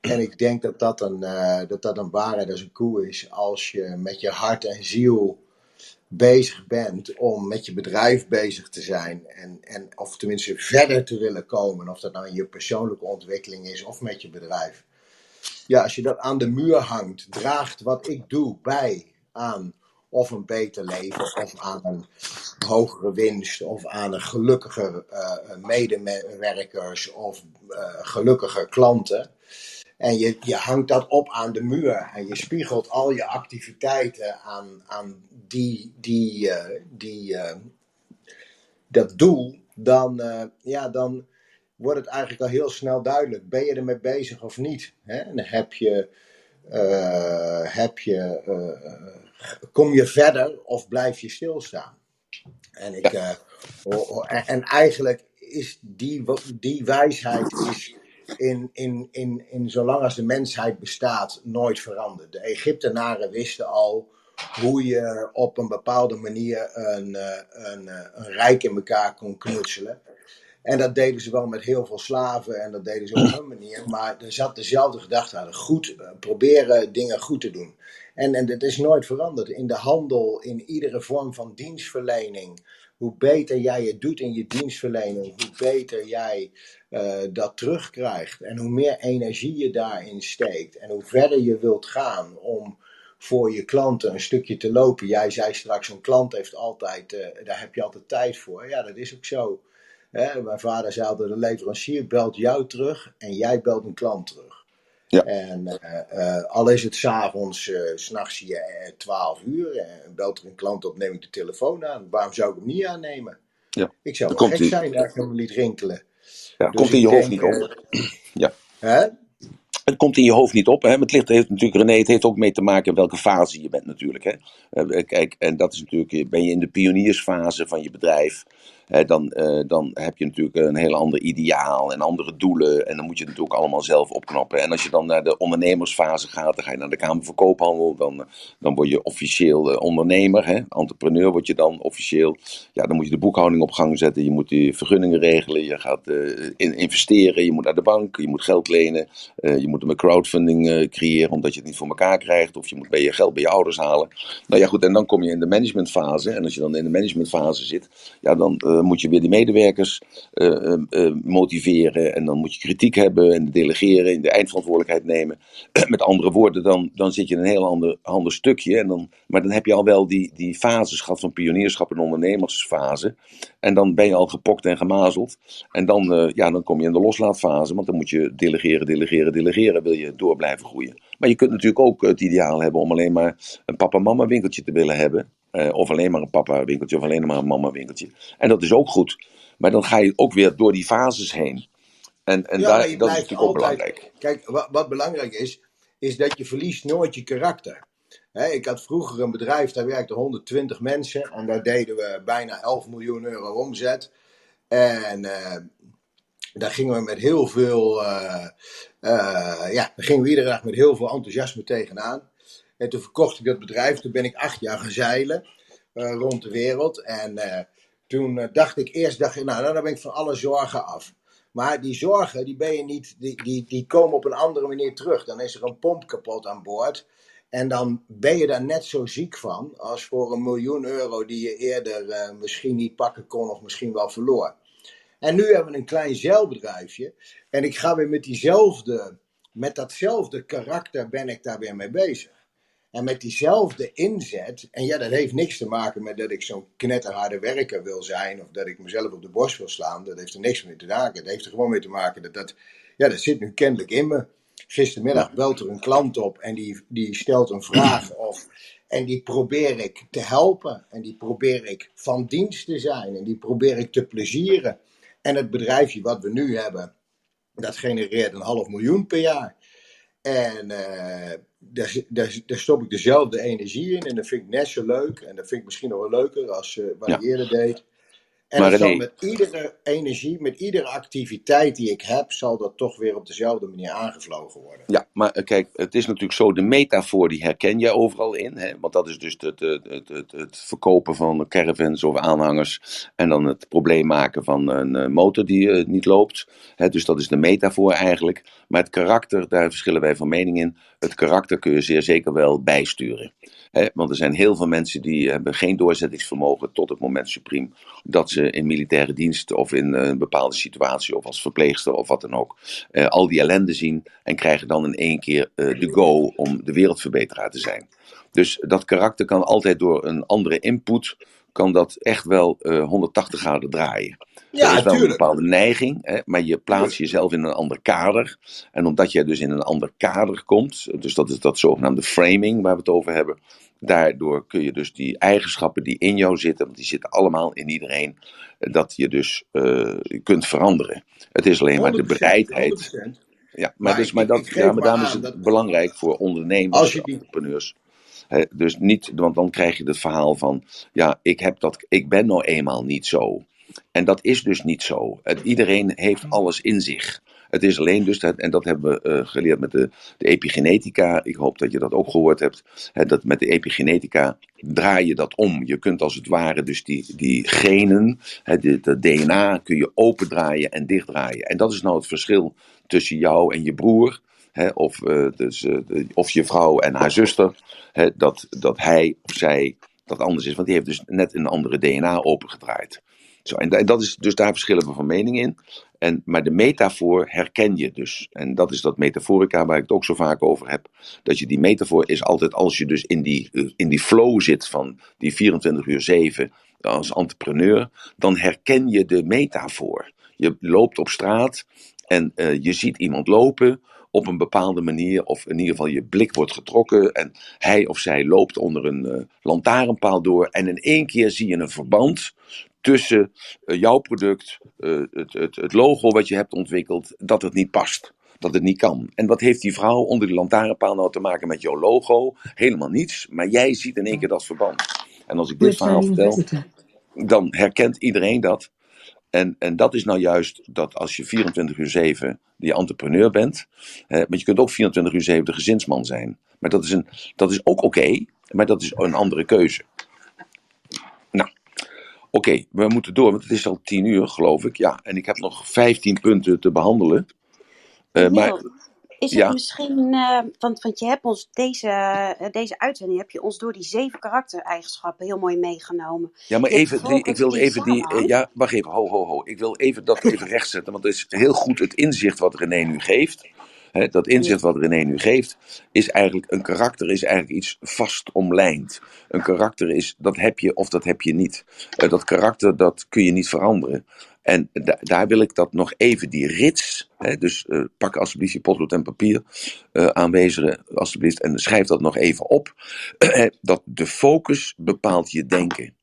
En ik denk dat dat een, dat dat een waarheid als een koe is. Als je met je hart en ziel bezig bent om met je bedrijf bezig te zijn. En, en, of tenminste verder te willen komen. Of dat nou in je persoonlijke ontwikkeling is of met je bedrijf. Ja, als je dat aan de muur hangt, draagt wat ik doe bij aan of een beter leven, of aan een hogere winst, of aan een gelukkiger eh, medewerkers, of eh, gelukkiger klanten. En je, je hangt dat op aan de muur en je spiegelt al je activiteiten aan, aan die, die, eh, die, eh, dat doel, dan, eh, ja, dan wordt het eigenlijk al heel snel duidelijk. Ben je ermee bezig of niet? Hè? En heb je, heb je, kom je verder of blijf je stilstaan? En, ik, en eigenlijk is die, die wijsheid is in, in, in, in zolang als de mensheid bestaat nooit veranderd. De Egyptenaren wisten al hoe je op een bepaalde manier een, eh, een, eh, een rijk in elkaar kon knutselen. En dat deden ze wel met heel veel slaven en dat deden ze op hun manier. Maar er zat dezelfde gedachte aan. Goed, eh, proberen dingen goed te doen. En, en dat is nooit veranderd. In de handel, in iedere vorm van dienstverlening. Hoe beter jij het doet in je dienstverlening, hoe beter jij uh, dat terugkrijgt. En hoe meer energie je daarin steekt. En hoe verder je wilt gaan om voor je klanten een stukje te lopen. Jij zei straks, een klant heeft altijd, uh, daar heb je altijd tijd voor. Ja, dat is ook zo. Hè? Mijn vader zei altijd, de leverancier belt jou terug en jij belt een klant terug. Ja. En uh, al is het s'avonds, uh, s'nachts je 12 uur, en belt er een klant op, neem ik de telefoon aan. Waarom zou ik hem niet aannemen? Ja. Ik zou gek zijn dat ik hem liet rinkelen.
Ja, dus komt in je hoofd niet op. ja. Hè? Het komt in je hoofd niet op. Hè? het ligt, heeft natuurlijk, René, het heeft ook mee te maken in welke fase je bent natuurlijk. Hè? kijk, en dat is natuurlijk, ben je in de pioniersfase van je bedrijf dan, uh, dan heb je natuurlijk een heel ander ideaal en andere doelen. En dan moet je het natuurlijk allemaal zelf opknappen. En als je dan naar de ondernemersfase gaat, dan ga je naar de Kamer van Koophandel. Dan, dan word je officieel uh, ondernemer, hè? entrepreneur word je dan officieel. Ja, dan moet je de boekhouding op gang zetten. Je moet die vergunningen regelen. Je gaat in, investeren. Je moet naar de bank. Je moet geld lenen. je moet een crowdfunding creëren omdat je het niet voor elkaar krijgt. Of je moet bij je geld bij je ouders halen. Nou ja, goed. En dan kom je in de managementfase. En als je dan in de managementfase zit, ja, dan uh, moet je weer die medewerkers uh, uh, motiveren. En dan moet je kritiek hebben en delegeren en de eindverantwoordelijkheid nemen. Met andere woorden, dan, dan zit je in een heel ander, ander stukje. En dan, maar dan heb je al wel die, die fases gehad van pionierschap en ondernemersfase. En dan ben je al gepokt en gemazeld. En dan, ja, dan kom je in de loslaatfase. Want dan moet je delegeren, delegeren, delegeren. Wil je door blijven groeien. Maar je kunt natuurlijk ook het ideaal hebben om alleen maar een papa-mama winkeltje te willen hebben. Uh, of alleen maar een papa winkeltje of alleen maar een mama winkeltje. En dat is ook goed. Maar dan ga je ook weer door die fases heen. En, en
ja,
daar, dat is
natuurlijk altijd, ook belangrijk. Kijk, wat, wat, belangrijk is, is dat je verliest nooit je karakter. ik had vroeger een bedrijf, daar werkten 120 mensen. En daar deden we bijna 11 miljoen euro omzet. En uh, daar gingen we met heel veel, uh, ja, daar gingen we iedere dag met heel veel enthousiasme tegenaan. En toen verkocht ik dat bedrijf. Toen ben ik acht jaar gaan zeilen uh, rond de wereld. En uh, toen uh, dacht ik eerst, dacht nou, nou, dan ben ik van alle zorgen af. Maar die zorgen, die, ben je niet, die, die, die komen op een andere manier terug. Dan is er een pomp kapot aan boord. En dan ben je daar net zo ziek van als voor een miljoen euro die je eerder misschien niet pakken kon of misschien wel verloor. En nu hebben we een klein zeilbedrijfje. En ik ga weer met diezelfde, met datzelfde karakter ben ik daar weer mee bezig. En met diezelfde inzet, en ja, dat heeft niks te maken met dat ik zo'n knetterharde werker wil zijn, of dat ik mezelf op de borst wil slaan. Dat heeft er niks mee te maken. Dat heeft er gewoon mee te maken dat dat, ja, dat zit nu kennelijk in me. Gistermiddag belt er een klant op en die, die stelt een vraag of, en die probeer ik te helpen. En die probeer ik van dienst te zijn. En die probeer ik te plezieren. En het bedrijfje wat we nu hebben, dat genereert een half miljoen per jaar. En uh, daar, daar, daar, stop ik dezelfde energie in. En dat vind ik net zo leuk. En dat vind ik misschien nog wel leuker als uh, wat ja. ik eerder deed. En maar zal met iedere energie, met iedere activiteit die ik heb, zal dat toch weer op dezelfde manier aangevlogen worden.
Ja, maar eh, kijk, het is natuurlijk zo, de metafoor die herken jij overal in. Hè? Want dat is dus het, het, het, het verkopen van caravans of aanhangers. En dan het probleem maken van een eh, motor die uh, niet loopt. Hè? Dus dat is de metafoor eigenlijk. Maar het karakter, daar verschillen wij van mening in. Het karakter kun je zeer zeker wel bijsturen. Hè? Want er zijn heel veel mensen die hebben geen doorzettingsvermogen tot het moment supreme dat ze in militaire dienst of in een bepaalde situatie of als verpleegster of wat dan ook uh, al die ellende zien en krijgen dan in één keer de go om de wereldverbeteraar te zijn. Dus dat karakter kan altijd door een andere input, kan dat echt wel uh, 180 graden draaien. Ja, er is wel tuurlijk. een bepaalde neiging, hè, maar je plaatst jezelf in een ander kader. En omdat je dus in een ander kader komt, dus dat is dat zogenaamde framing waar we het over hebben, Daardoor kun je dus die eigenschappen die in jou zitten, want die zitten allemaal in iedereen, dat je dus uh, kunt veranderen. Het is alleen maar de bereidheid. 100%. Ja, maar, maar, dus, maar, dat, ja, maar daarom is het dat... belangrijk voor ondernemers en entrepreneurs. He, dus niet, want dan krijg je het verhaal van, ja, ik, heb dat, ik ben nou eenmaal niet zo. En dat is dus niet zo. Het, iedereen heeft alles in zich. Het is alleen dus, dat, en dat hebben we uh, geleerd met de, de, epigenetica. Ik hoop dat je dat ook gehoord hebt. Hè, dat met de epigenetica draai je dat om. Je kunt als het ware dus die, die genen, hè, de, de DNA, kun je opendraaien en dichtdraaien. En dat is nou het verschil tussen jou en je broer. Hè, of, uh, dus, uh, of je vrouw en haar zuster. Hè, dat, dat hij of zij dat anders is. Want die heeft dus net een andere DNA opengedraaid. En dat is, dus daar verschillen we van mening in. En, maar de metafoor herken je dus. En dat is dat metaforica waar ik het ook zo vaak over heb. Dat je die metafoor is altijd als je dus in die, eh, in die flow zit van die 24 uur 7 als entrepreneur. Dan herken je de metafoor. Je loopt op straat en uh, je ziet iemand lopen op een bepaalde manier, of in ieder geval je blik wordt getrokken en hij of zij loopt onder een uh, lantaarnpaal door en in één keer zie je een verband tussen uh, jouw product, uh, het, het, het, logo wat je hebt ontwikkeld, dat het niet past. Dat het niet kan. En wat heeft die vrouw onder die lantaarnpaal nou te maken met jouw logo? Helemaal niets. Maar jij ziet in één keer dat verband. En als ik dit verhaal vertel, dan herkent iedereen dat. En, en dat is nou juist dat als je 24 uur 7 die entrepreneur bent, hè, maar je kunt ook 24 uur 7 de gezinsman zijn. Maar dat is, een, dat is ook oké, okay, maar dat is een andere keuze. Oké, okay, we moeten door, want het is al 10 uur, geloof ik. Ja, en ik heb nog 15 punten te behandelen. Uh, maar,
is het ja. misschien, uh, want, want je hebt ons deze, uh, deze uitzending, heb je ons door die zeven karaktereigenschappen heel mooi meegenomen.
Ja, maar even, die, ik wil even die, uh, ja, wacht even, ho, ho, ho. Ik wil even dat even rechtzetten, want het is heel goed het inzicht wat René nu geeft. He, dat inzicht wat René nu geeft, is eigenlijk, een karakter is eigenlijk iets vast omlijnd. Een karakter is, dat heb je of dat heb je niet. dat karakter, dat kun je niet veranderen. En da daar wil ik dat nog even, die rits, hè, dus uh, pak alsjeblieft je potlood en papier uh, aanwezigen, alsjeblieft, en schrijf dat nog even op. dat de focus bepaalt je denken.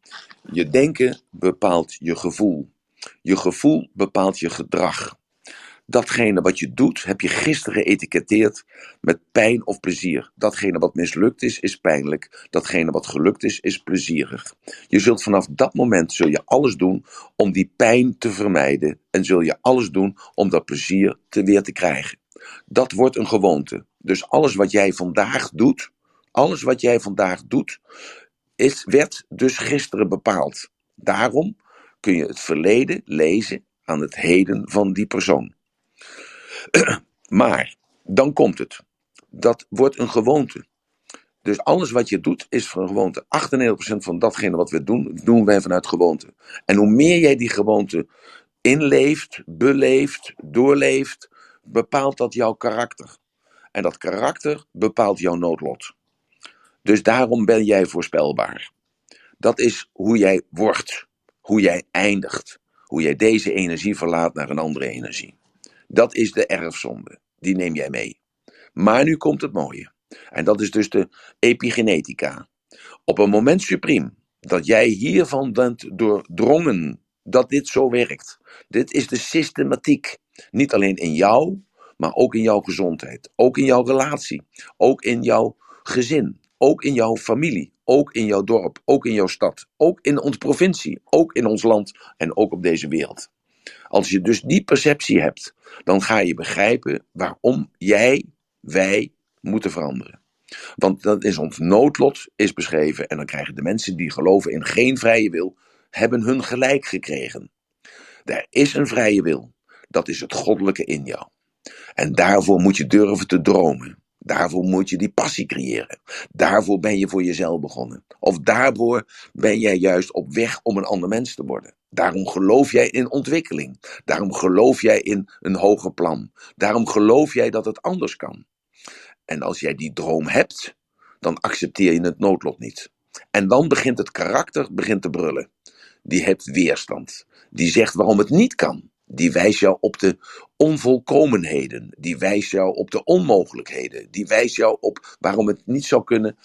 Je denken bepaalt je gevoel. Je gevoel bepaalt je gedrag. Datgene wat je doet, heb je gisteren geëtiketteerd met pijn of plezier. Datgene wat mislukt is, is pijnlijk. Datgene wat gelukt is, is plezierig. Je zult vanaf dat moment zul je alles doen om die pijn te vermijden. En zul je alles doen om dat plezier te weer te krijgen. Dat wordt een gewoonte. Dus alles wat jij vandaag doet, alles wat jij vandaag doet, is, werd dus gisteren bepaald. Daarom kun je het verleden lezen aan het heden van die persoon. maar, dan komt het. Dat wordt een gewoonte. Dus alles wat je doet is van gewoonte. 98% van datgene wat we doen, doen wij vanuit gewoonte. En hoe meer jij die gewoonte inleeft, beleeft, doorleeft, bepaalt dat jouw karakter. En dat karakter bepaalt jouw noodlot. Dus daarom ben jij voorspelbaar. Dat is hoe jij wordt, hoe jij eindigt, hoe jij deze energie verlaat naar een andere energie. Dat is de erfzonde. Die neem jij mee. Maar nu komt het mooie. En dat is dus de epigenetica. Op een moment supriem dat jij hiervan bent doordrongen dat dit zo werkt. Dit is de systematiek. Niet alleen in jou, maar ook in jouw gezondheid. Ook in jouw relatie. Ook in jouw gezin. Ook in jouw familie. Ook in jouw dorp. Ook in jouw stad. Ook in onze provincie. Ook in ons land. En ook op deze wereld. Als je dus die perceptie hebt, dan ga je begrijpen waarom jij, wij moeten veranderen. Want dat is ons noodlot, is beschreven. En dan krijgen de mensen die geloven in geen vrije wil, hebben hun gelijk gekregen. Er is een vrije wil. Dat is het goddelijke in jou. En daarvoor moet je durven te dromen. Daarvoor moet je die passie creëren. Daarvoor ben je voor jezelf begonnen. Of daarvoor ben jij juist op weg om een ander mens te worden. Daarom geloof jij in ontwikkeling. Daarom geloof jij in een hoger plan. Daarom geloof jij dat het anders kan. En als jij die droom hebt, dan accepteer je het noodlot niet. En dan begint het karakter begint te brullen. Die heeft weerstand. Die zegt waarom het niet kan. Die wijst jou op de onvolkomenheden. Die wijst jou op de onmogelijkheden. Die wijst jou op waarom het niet zou kunnen.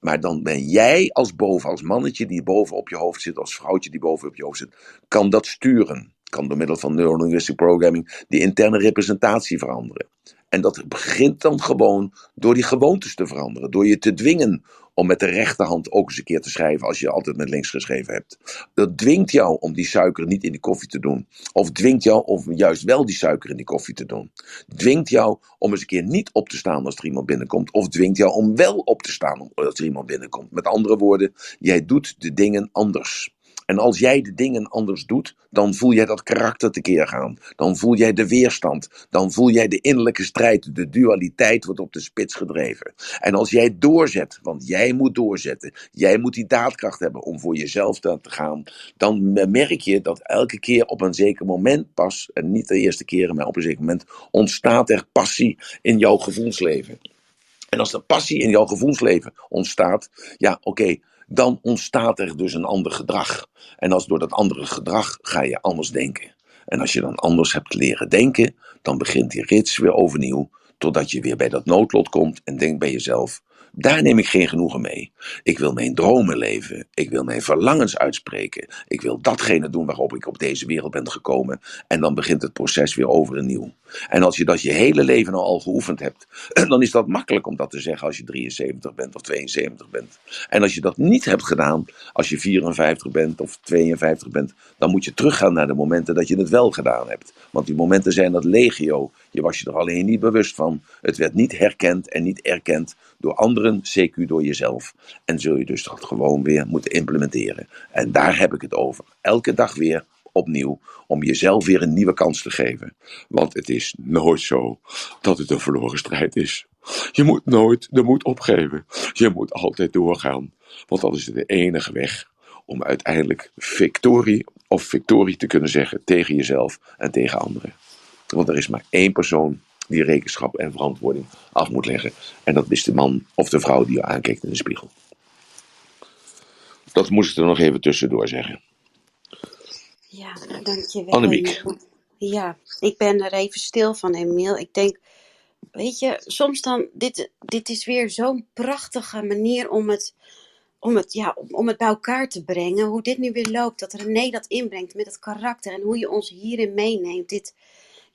Maar dan ben jij als boven, als mannetje die boven op je hoofd zit, als vrouwtje die boven op je hoofd zit, kan dat sturen. Kan door middel van neurolinguistic programming die interne representatie veranderen. En dat begint dan gewoon door die gewoontes te veranderen. Door je te dwingen om met de rechterhand ook eens een keer te schrijven als je altijd met links geschreven hebt. Dat dwingt jou om die suiker niet in die koffie te doen. Of dwingt jou om juist wel die suiker in die koffie te doen. Dwingt jou om eens een keer niet op te staan als er iemand binnenkomt. Of dwingt jou om wel op te staan als er iemand binnenkomt. Met andere woorden, jij doet de dingen anders. En als jij de dingen anders doet, dan voel jij dat karakter tekeer gaan. Dan voel jij de weerstand. Dan voel jij de innerlijke strijd. De dualiteit wordt op de spits gedreven. En als jij doorzet, want jij moet doorzetten. Jij moet die daadkracht hebben om voor jezelf te gaan. Dan merk je dat elke keer op een zeker moment pas, en niet de eerste keren, maar op een zeker moment, ontstaat er passie in jouw gevoelsleven. En als er passie in jouw gevoelsleven ontstaat, ja, oké, dan ontstaat er dus een ander gedrag. En als door dat andere gedrag ga je anders denken. En als je dan anders hebt leren denken, dan begint die rits weer overnieuw, totdat je weer bij dat noodlot komt en denkt bij jezelf: daar neem ik geen genoegen mee. Ik wil mijn dromen leven. Ik wil mijn verlangens uitspreken. Ik wil datgene doen waarop ik op deze wereld ben gekomen. En dan begint het proces weer overnieuw. En als je dat je hele leven al geoefend hebt, dan is dat makkelijk om dat te zeggen als je 73 bent of 72 bent. En als je dat niet hebt gedaan, als je 54 bent of 52 bent, dan moet je teruggaan naar de momenten dat je het wel gedaan hebt. Want die momenten zijn dat legio. Je was je er alleen niet bewust van. Het werd niet herkend en niet erkend door anderen, CQ door jezelf. En zul je dus dat gewoon weer moeten implementeren. En daar heb ik het over. Elke dag weer opnieuw om jezelf weer een nieuwe kans te geven. Want het is nooit zo dat het een verloren strijd is. Je moet nooit de moed opgeven. Je moet altijd doorgaan. Want dat is de enige weg om uiteindelijk victorie of victorie te kunnen zeggen tegen jezelf en tegen anderen. Want er is maar één persoon die rekenschap en verantwoording af moet leggen. En dat is de man of de vrouw die je aankijkt in de spiegel. Dat moest ik er nog even tussendoor zeggen.
Ja, dankjewel.
Annemiek.
Ja, ik ben er even stil van, Emiel. Ik denk, weet je, soms dan, dit, dit is weer zo'n prachtige manier om het, om, het, ja, om, om het bij elkaar te brengen. Hoe dit nu weer loopt, dat René dat inbrengt met het karakter en hoe je ons hierin meeneemt. Dit,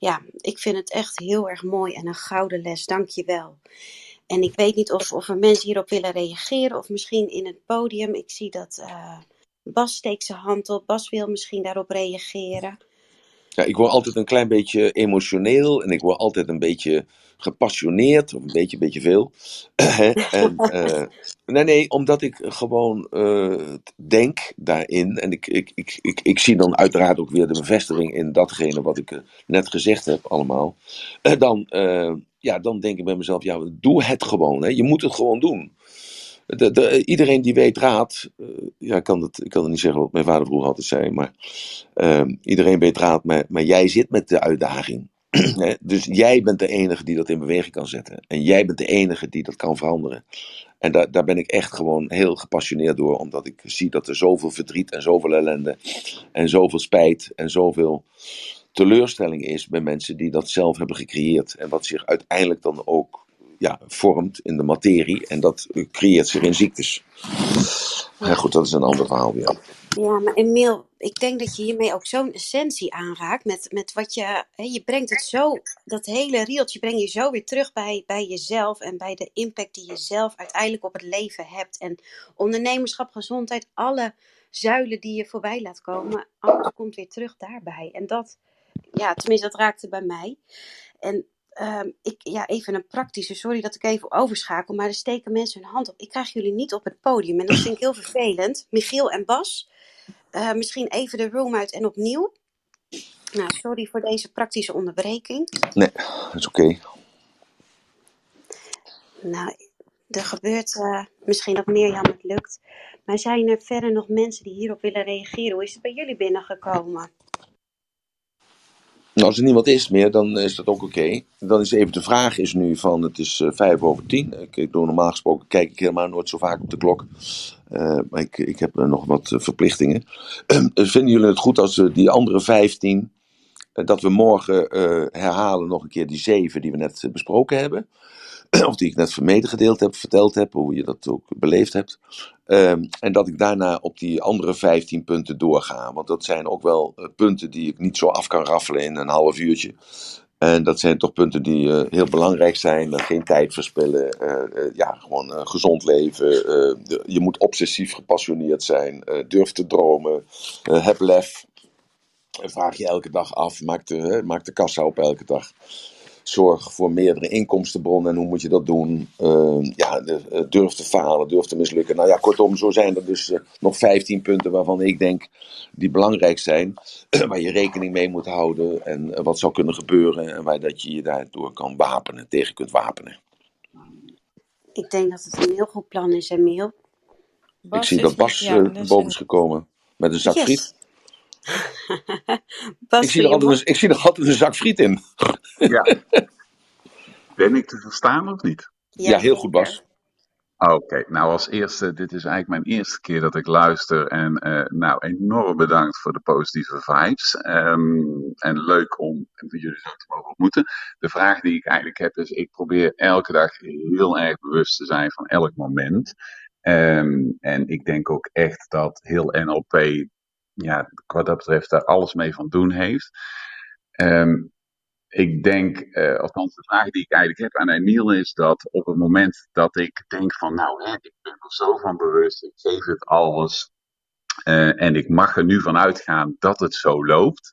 ja, ik vind het echt heel erg mooi en een gouden les. Dank je wel. En ik weet niet of, of er mensen hierop willen reageren of misschien in het podium. Ik zie dat uh, Bas steekt zijn hand op. Bas wil misschien daarop reageren.
Ja, ik word altijd een klein beetje emotioneel en ik word altijd een beetje gepassioneerd, of een beetje, beetje veel. en, uh, nee, nee, omdat ik gewoon uh, denk daarin, en ik, ik, ik, ik, ik zie dan uiteraard ook weer de bevestiging in datgene wat ik net gezegd heb allemaal, dan, ja, dan denk ik bij mezelf, ja, doe het gewoon, hè. je moet het gewoon doen. De, iedereen die weet raad, uh, ja, ik kan, het, ik kan niet zeggen wat mijn vader vroeger altijd zei, maar uh, iedereen weet raad, maar, jij zit met de uitdaging. dus jij bent de enige die dat in beweging kan zetten. En jij bent de enige die dat kan veranderen. En daar ben ik echt gewoon heel gepassioneerd door, omdat ik zie dat er zoveel verdriet en zoveel ellende en zoveel spijt en zoveel teleurstelling is bij mensen die dat zelf hebben gecreëerd. En wat zich uiteindelijk dan ook ja, vormt in de materie en dat creëert zich in ziektes. Ja, goed, dat is een ander verhaal weer.
Ja, maar Emiel, ik denk dat je hiermee ook zo'n essentie aanraakt met, met wat je, hè, je brengt het zo, dat hele rieltje breng je zo weer terug bij, bij jezelf en bij de impact die je zelf uiteindelijk op het leven hebt. En ondernemerschap, gezondheid, alle zuilen die je voorbij laat komen, alles komt weer terug daarbij. En dat, ja, tenminste, dat raakte bij mij. En Um, ik, ja, even een praktische, sorry dat ik even overschakel, maar er steken mensen hun hand op. Ik krijg jullie niet op het podium en dat vind ik heel vervelend. Michiel en Bas, uh, misschien even de room uit en opnieuw. Nou, sorry voor deze praktische onderbreking.
Nee, dat is oké. Okay.
Nou, er gebeurt uh, misschien dat Mirjam het lukt. Maar zijn er verder nog mensen die hierop willen reageren? Hoe is het bij jullie binnengekomen?
Als er niemand is meer, dan is dat ook oké. Dan is even de vraag is nu van, het is uh, vijf over tien. Ik, doe normaal gesproken, kijk ik helemaal nooit zo vaak op de klok. Uh, maar ik, ik heb uh, nog wat verplichtingen. vinden jullie het goed als we die andere vijftien, dat we morgen herhalen nog een keer die zeven die we net besproken hebben? of die ik net medegedeeld heb, verteld heb, hoe je dat ook beleefd hebt. Um, en dat ik daarna op die andere 15 punten doorga. Want dat zijn ook wel uh, punten die ik niet zo af kan raffelen in een half uurtje. En dat zijn toch punten die uh, heel belangrijk zijn. geen tijd verspillen. Uh, ja, gewoon gezond leven. Je moet obsessief gepassioneerd zijn. durf te dromen. heb lef. Vraag je elke dag af. Maak de, maak de kassa op elke dag zorg voor meerdere inkomstenbronnen en hoe moet je dat doen. Uh, ja, de, durf te falen, durf te mislukken. Nou ja, kortom, zo zijn er dus uh, nog 15 punten waarvan ik denk die belangrijk zijn, waar je rekening mee moet houden en uh, wat zou kunnen gebeuren en waar dat je je daardoor kan wapenen, tegen kunt wapenen.
Ik denk dat het een heel goed plan is, Emiel.
Bas ik zie dat Bas ja, dus boven is gekomen met een zak yes. friet. ik, zie er altijd een, ik zie er altijd een zak friet in.
ja. Ben ik te verstaan of niet?
Ja, ja heel goed, Bas.
Oké, nou als eerste, dit is eigenlijk mijn eerste keer dat ik luister. En uh, nou, enorm bedankt voor de positieve vibes. Um, en leuk om jullie zo te mogen ontmoeten. De vraag die ik eigenlijk heb is, ik probeer elke dag heel erg bewust te zijn van elk moment. Um, en ik denk ook echt dat heel NLP ja, wat dat betreft daar alles mee van doen heeft. Um, ik denk, uh, althans de vraag die ik eigenlijk heb aan Emiel is dat op het moment dat ik denk van nou, hè, ik ben er zo van bewust, ik geef het alles uh, en ik mag er nu van uitgaan dat het zo loopt,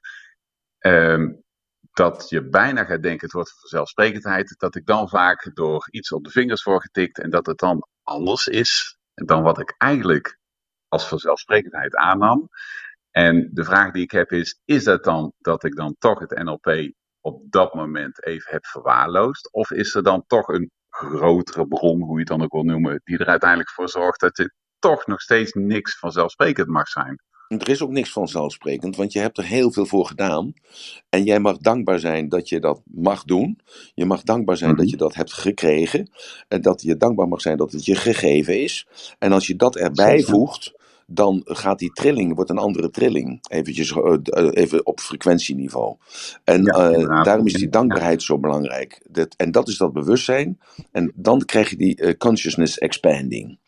um, dat je bijna gaat denken het wordt vanzelfsprekendheid, dat ik dan vaak door iets op de vingers word getikt en dat het dan anders is dan wat ik eigenlijk als vanzelfsprekendheid aannam. En de vraag die ik heb is, is dat dan dat ik dan toch het NLP op dat moment even heb verwaarloosd? Of is er dan toch een grotere bron, hoe je het dan ook wil noemen, die er uiteindelijk voor zorgt dat het toch nog steeds niks vanzelfsprekend mag zijn?
Er is ook niks vanzelfsprekend, want je hebt er heel veel voor gedaan. En jij mag dankbaar zijn dat je dat mag doen. Je mag dankbaar zijn dat mhm. je dat hebt gekregen. En dat je dankbaar mag zijn dat het je gegeven is. En als je dat erbij voegt, dan gaat die trilling, wordt een andere trilling. Eventjes, uh, even op frequentieniveau. En uh, daarom is die dankbaarheid zo belangrijk. Dat, en dat is dat bewustzijn. En dan krijg je die consciousness expanding.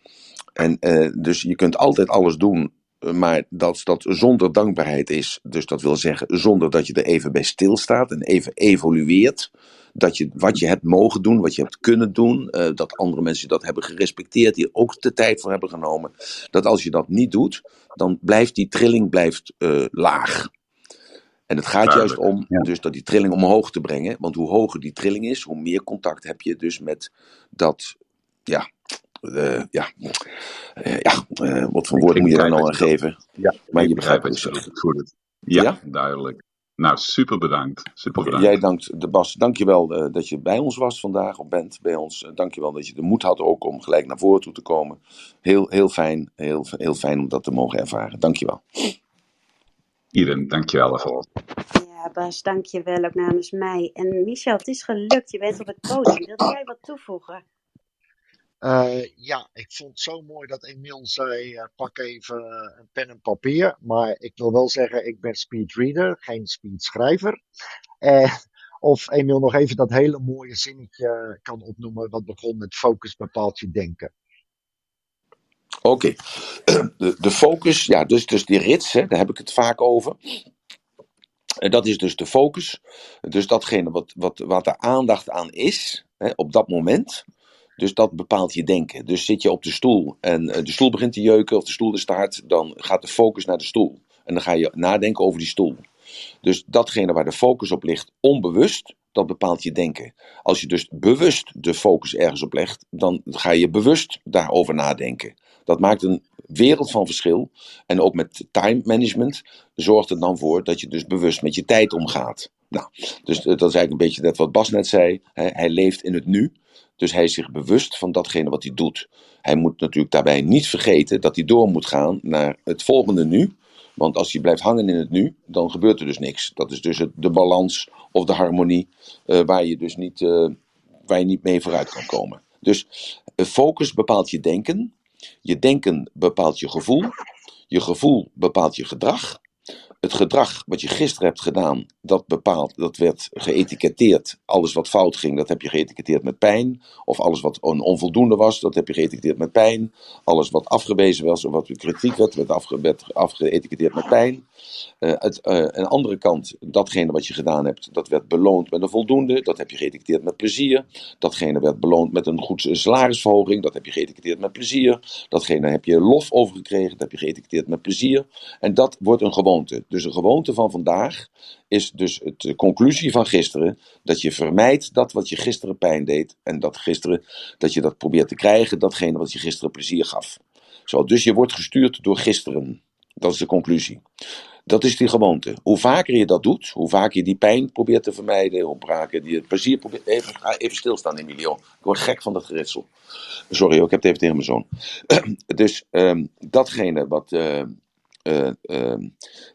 En dus je kunt altijd alles doen maar dat dat zonder dankbaarheid is. Dus dat wil zeggen zonder dat je er even bij stilstaat en even evolueert dat je wat je hebt mogen doen, wat je hebt kunnen doen, uh, dat andere mensen dat hebben gerespecteerd, die ook de tijd voor hebben genomen. Dat als je dat niet doet, dan blijft die trilling blijft, uh, laag. En het gaat juist om dus dat die trilling omhoog te brengen. Want hoe hoger die trilling is, hoe meer contact heb je dus met dat, ja, ja, ja wat voor woorden moet je daar nou aan geven?
Ja, maar je begrijpt het dus. Goed. Ja, ja, duidelijk. Nou, super bedankt. Super bedankt.
Jij dankt de Bas. Dankjewel uh, dat je bij ons was vandaag, of bent bij ons. Uh, dankjewel dat je de moed had ook om gelijk naar voren toe te komen. Heel, heel fijn. Heel, heel fijn om dat te mogen ervaren. Dankjewel.
Iedereen, dankjewel daarvoor.
Ja, Bas, dankjewel ook namens mij. En Michel, het is gelukt. Je bent op het podium. Wil jij wat toevoegen?
Uh, ja, ik vond het zo mooi dat Emiel zei: uh, pak even uh, een pen en papier. Maar ik wil wel zeggen: ik ben speedreader, geen speedschrijver. of Emiel nog even dat hele mooie zinnetje kan opnoemen, wat begon met focus bepaalt je denken.
Oké, de, de, focus, ja, dus, dus die rits, hè, daar heb ik het vaak over. En dat is dus de focus. Dus datgene wat, wat, wat er aandacht aan is hè, op dat moment. Dus dat bepaalt je denken. Dus zit je op de stoel en eh, de stoel begint te jeuken of de stoel is te hard, dan gaat de focus naar de stoel. En dan ga je nadenken over die stoel. Dus datgene waar de focus op ligt, onbewust, dat bepaalt je denken. Als je dus bewust de focus ergens op legt, dan ga je bewust daarover nadenken. Dat maakt een wereld van verschil. En ook met time management zorgt het dan voor dat je dus bewust met je tijd omgaat. Nou, dus dat is eigenlijk een beetje dat wat Bas net zei. Hij leeft in het nu. Dus hij is zich bewust van datgene wat hij doet. Hij moet natuurlijk daarbij niet vergeten dat hij door moet gaan naar het volgende nu. Want als je blijft hangen in het nu, dan gebeurt er dus niks. Dat is dus de balans of de harmonie uh, waar, je dus niet, uh, waar je niet mee vooruit kan komen. Dus focus bepaalt je denken. Je denken bepaalt je gevoel. Je gevoel bepaalt je gedrag. Het gedrag wat je gisteren hebt gedaan, dat bepaalt, dat werd geëtiketteerd. Alles wat fout ging, dat heb je geëtiketteerd met pijn. Of alles wat een onvoldoende was, dat heb je geëtiketteerd met pijn. Alles wat afgewezen was, of wat kritiek werd, werd, afge, met pijn. Uh, uh, een andere kant, datgene wat je gedaan hebt, dat werd beloond met een voldoende. Dat heb je geëtiketteerd met plezier. Datgene werd beloond met een goed salarisverhoging. Dat heb je geëtiketteerd met plezier. Datgene heb je lof over gekregen. Dat heb je geëtiketteerd met plezier. En dat wordt een gewoonte. Dus de gewoonte van vandaag is dus de conclusie van gisteren. Dat je vermijdt dat wat je gisteren pijn deed. En dat gisteren, dat je dat probeert te krijgen, datgene wat je gisteren plezier gaf. Zo, dus je wordt gestuurd door gisteren. Dat is de conclusie. Dat is die gewoonte. Hoe vaker je dat doet, hoe vaker je die pijn probeert te vermijden, hoe vaker het plezier probeert. Even, even stilstaan, Emilio. Ik word gek van dat geritsel. Sorry, ik heb het even tegen mijn zoon. dus um, datgene wat. Uh, uh, uh,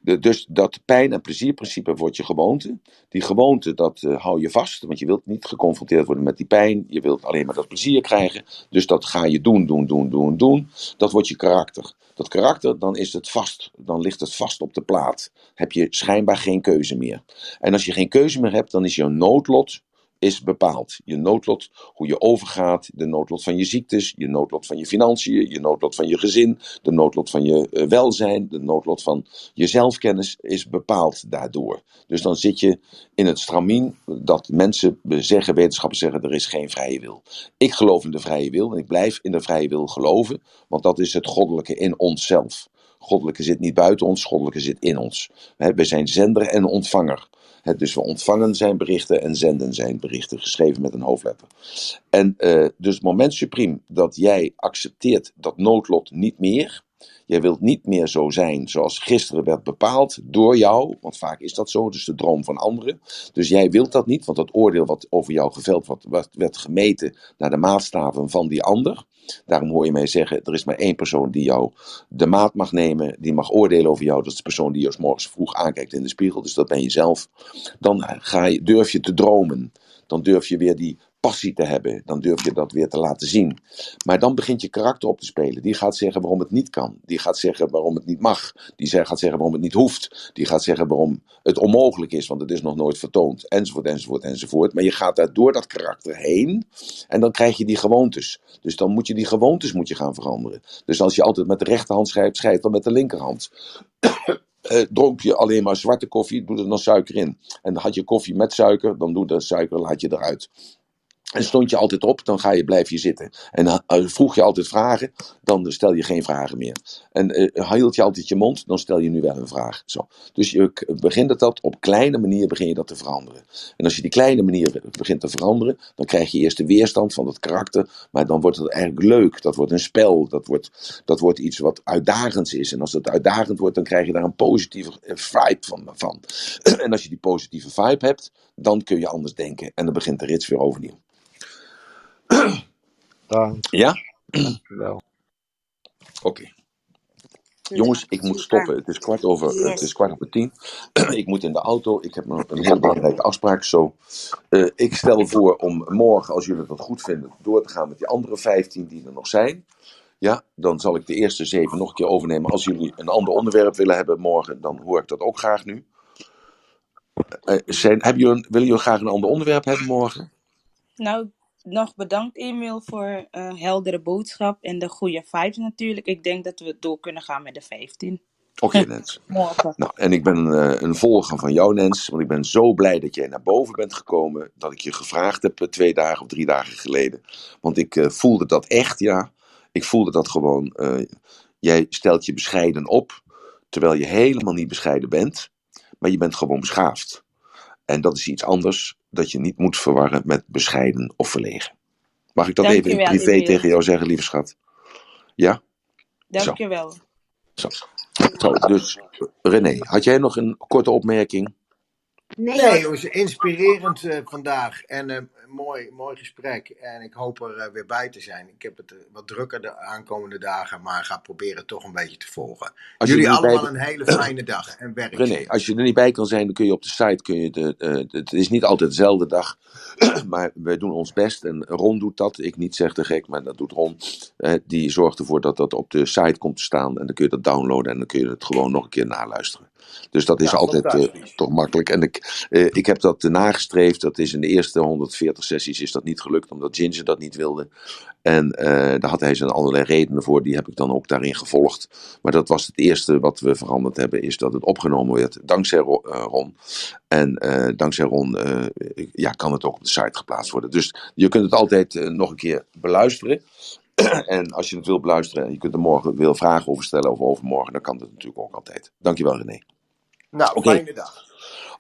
de, dus dat pijn- en plezierprincipe wordt je gewoonte. Die gewoonte, dat uh, hou je vast, want je wilt niet geconfronteerd worden met die pijn. Je wilt alleen maar dat plezier krijgen. Dus dat ga je doen, doen, doen, doen, doen. Dat wordt je karakter. Dat karakter, dan is het vast. Dan ligt het vast op de plaat. Heb je schijnbaar geen keuze meer. En als je geen keuze meer hebt, dan is jouw noodlot is bepaald. Je noodlot, hoe je overgaat, de noodlot van je ziektes, je noodlot van je financiën, je noodlot van je gezin, de noodlot van je uh, welzijn, de noodlot van je zelfkennis is bepaald daardoor. Dus dan zit je in het stramien dat mensen zeggen, wetenschappers zeggen, er is geen vrije wil. Ik geloof in de vrije wil en ik blijf in de vrije wil geloven, want dat is het goddelijke in onszelf. Goddelijke zit niet buiten ons, goddelijke zit in ons. We zijn zender en ontvanger. Dus we ontvangen zijn berichten en zenden zijn berichten, geschreven met een hoofdletter. En uh, dus het moment supriem dat jij accepteert dat noodlot niet meer. Jij wilt niet meer zo zijn zoals gisteren werd bepaald door jou, want vaak is dat zo, dus de droom van anderen. Dus jij wilt dat niet, want dat oordeel wat over jou geveld wordt, werd gemeten naar de maatstaven van die ander. Daarom hoor je mij zeggen, er is maar één persoon die jou de maat mag nemen, die mag oordelen over jou. Dat is de persoon die je morgens vroeg aankijkt in de spiegel, dus dat ben je zelf. Dan ga je, durf je te dromen. Dan durf je weer die passie te hebben. Dan durf je dat weer te laten zien. Maar dan begint je karakter op te spelen. Die gaat zeggen waarom het niet kan. Die gaat zeggen waarom het niet mag. Die gaat zeggen waarom het niet hoeft. Die gaat zeggen waarom het onmogelijk is, want het is nog nooit vertoond. Enzovoort, enzovoort, enzovoort. Maar je gaat daar door dat karakter heen. En dan krijg je die gewoontes. Dus dan moet je die gewoontes moet je gaan veranderen. Dus als je altijd met de rechterhand schrijft, schrijf dan met de linkerhand. Uh, dronk je alleen maar zwarte koffie, doe er dan suiker in. En had je koffie met suiker, dan doe de suiker, laat je eruit. En stond je altijd op, dan ga je, blijf je zitten. En uh, vroeg je altijd vragen, dan stel je geen vragen meer. En uh, hield je altijd je mond, dan stel je nu wel een vraag. Zo. Dus je begint dat op kleine manier begin je dat te veranderen. En als je die kleine manier begint te veranderen, dan krijg je eerst de weerstand van het karakter. Maar dan wordt het eigenlijk leuk. Dat wordt een spel. Dat wordt, dat wordt iets wat uitdagends is. En als het uitdagend wordt, dan krijg je daar een positieve vibe van. van. en als je die positieve vibe hebt, dan kun je anders denken. En dan begint de rits weer overnieuw.
Dank.
Ja?
Dankjewel.
Oké. Okay. Jongens, ik moet stoppen. Het is kwart over, yes. het is kwart over tien. ik moet in de auto. Ik heb een hele belangrijke afspraak zo. Uh, ik stel voor om morgen, als jullie dat goed vinden, door te gaan met die andere vijftien die er nog zijn. Ja, dan zal ik de eerste zeven nog een keer overnemen. Als jullie een ander onderwerp willen hebben morgen, dan hoor ik dat ook graag nu. Uh, zijn, hebben jullie, willen jullie graag een ander onderwerp hebben morgen?
Nou, nog bedankt Emiel voor uh, heldere boodschap en de goede vibes natuurlijk. Ik denk dat we door kunnen gaan met de 15.
Oké, okay, Nens.
Morgen.
Nou, en ik ben uh, een volger van jou, Nens. Want ik ben zo blij dat jij naar boven bent gekomen. Dat ik je gevraagd heb twee dagen of drie dagen geleden. Want ik uh, voelde dat echt, ja. Ik voelde dat gewoon. jij stelt je bescheiden op. Terwijl je helemaal niet bescheiden bent. Maar je bent gewoon beschaafd. En dat is iets anders dat je niet moet verwarren met bescheiden of verlegen. Mag ik dat
Dank
even in
wel,
privé tegen jou zeggen, lieve schat? Ja?
Dankjewel.
Zo. Zo, dus René, had jij nog een korte opmerking?
Nee,
Nee,
hoor.
jongens, inspirerend eh, vandaag. En eh, mooi, mooi gesprek. En ik hoop er eh, weer bij te zijn. Ik heb het wat drukker de aankomende dagen, maar ga proberen toch een beetje te volgen.
Als
Jullie
bij
allemaal een hele fijne dag en
René,
werkzin.
als je er niet bij kan zijn, dan kun je op de site. Kun je de, eh, het is niet altijd dezelfde dag, maar wij doen ons best. En Ron doet dat. Ik niet zeg te gek, maar dat doet Ron. Eh, die zorgt ervoor dat dat op de site komt te staan. En dan kun je dat downloaden en dan kun je het gewoon nog een keer naluisteren. Dus dat is
Ja,
altijd eh, toch makkelijk. En ik, eh, ik heb dat eh, nagestreefd. Dat is in de eerste 140 sessies is dat niet gelukt, omdat Ginger dat niet wilde. En daar had hij zijn allerlei redenen voor. Die heb ik dan ook daarin gevolgd. Maar dat was het eerste wat we veranderd hebben, is dat het opgenomen werd dankzij Ro- Ron. En dankzij Ron ja, kan het ook op de site geplaatst worden. Dus je kunt het altijd nog een keer beluisteren. en als je het wil beluisteren en je kunt er morgen wil vragen over stellen of overmorgen, dan kan dat natuurlijk ook altijd. Dankjewel René.
Nou, fijne dag.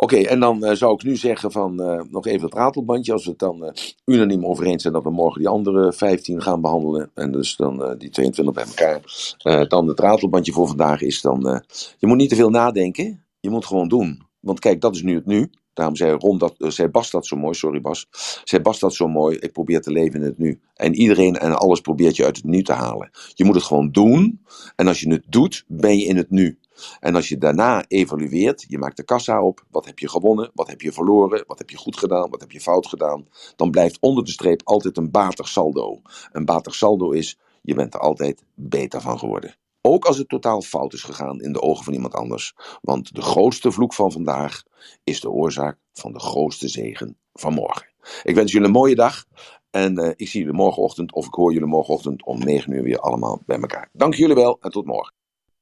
Oké, en dan eh, zou ik nu zeggen van eh, nog even het ratelbandje. Als we het dan eh, unaniem over eens zijn dat we morgen die andere 15 gaan behandelen. En dus dan die 22 bij elkaar. dan het ratelbandje voor vandaag is dan. je moet niet te veel nadenken. Je moet gewoon doen. Want kijk, dat is nu het nu. Daarom zei, Ron dat, zei Bas dat zo mooi. Sorry Bas. Zei Bas dat zo mooi. Ik probeer te leven in het nu. En iedereen en alles probeert je uit het nu te halen. Je moet het gewoon doen. En als je het doet, ben je in het nu. En als je daarna evalueert, je maakt de kassa op, wat heb je gewonnen, wat heb je verloren, wat heb je goed gedaan, wat heb je fout gedaan, dan blijft onder de streep altijd een batig saldo. Een batig saldo is, je bent er altijd beter van geworden. Ook als het totaal fout is gegaan in de ogen van iemand anders. Want de grootste vloek van vandaag is de oorzaak van de grootste zegen van morgen. Ik wens jullie een mooie dag. En eh, ik zie jullie morgenochtend, of ik hoor jullie morgenochtend om 9 uur weer allemaal bij elkaar. Dank jullie wel en tot morgen.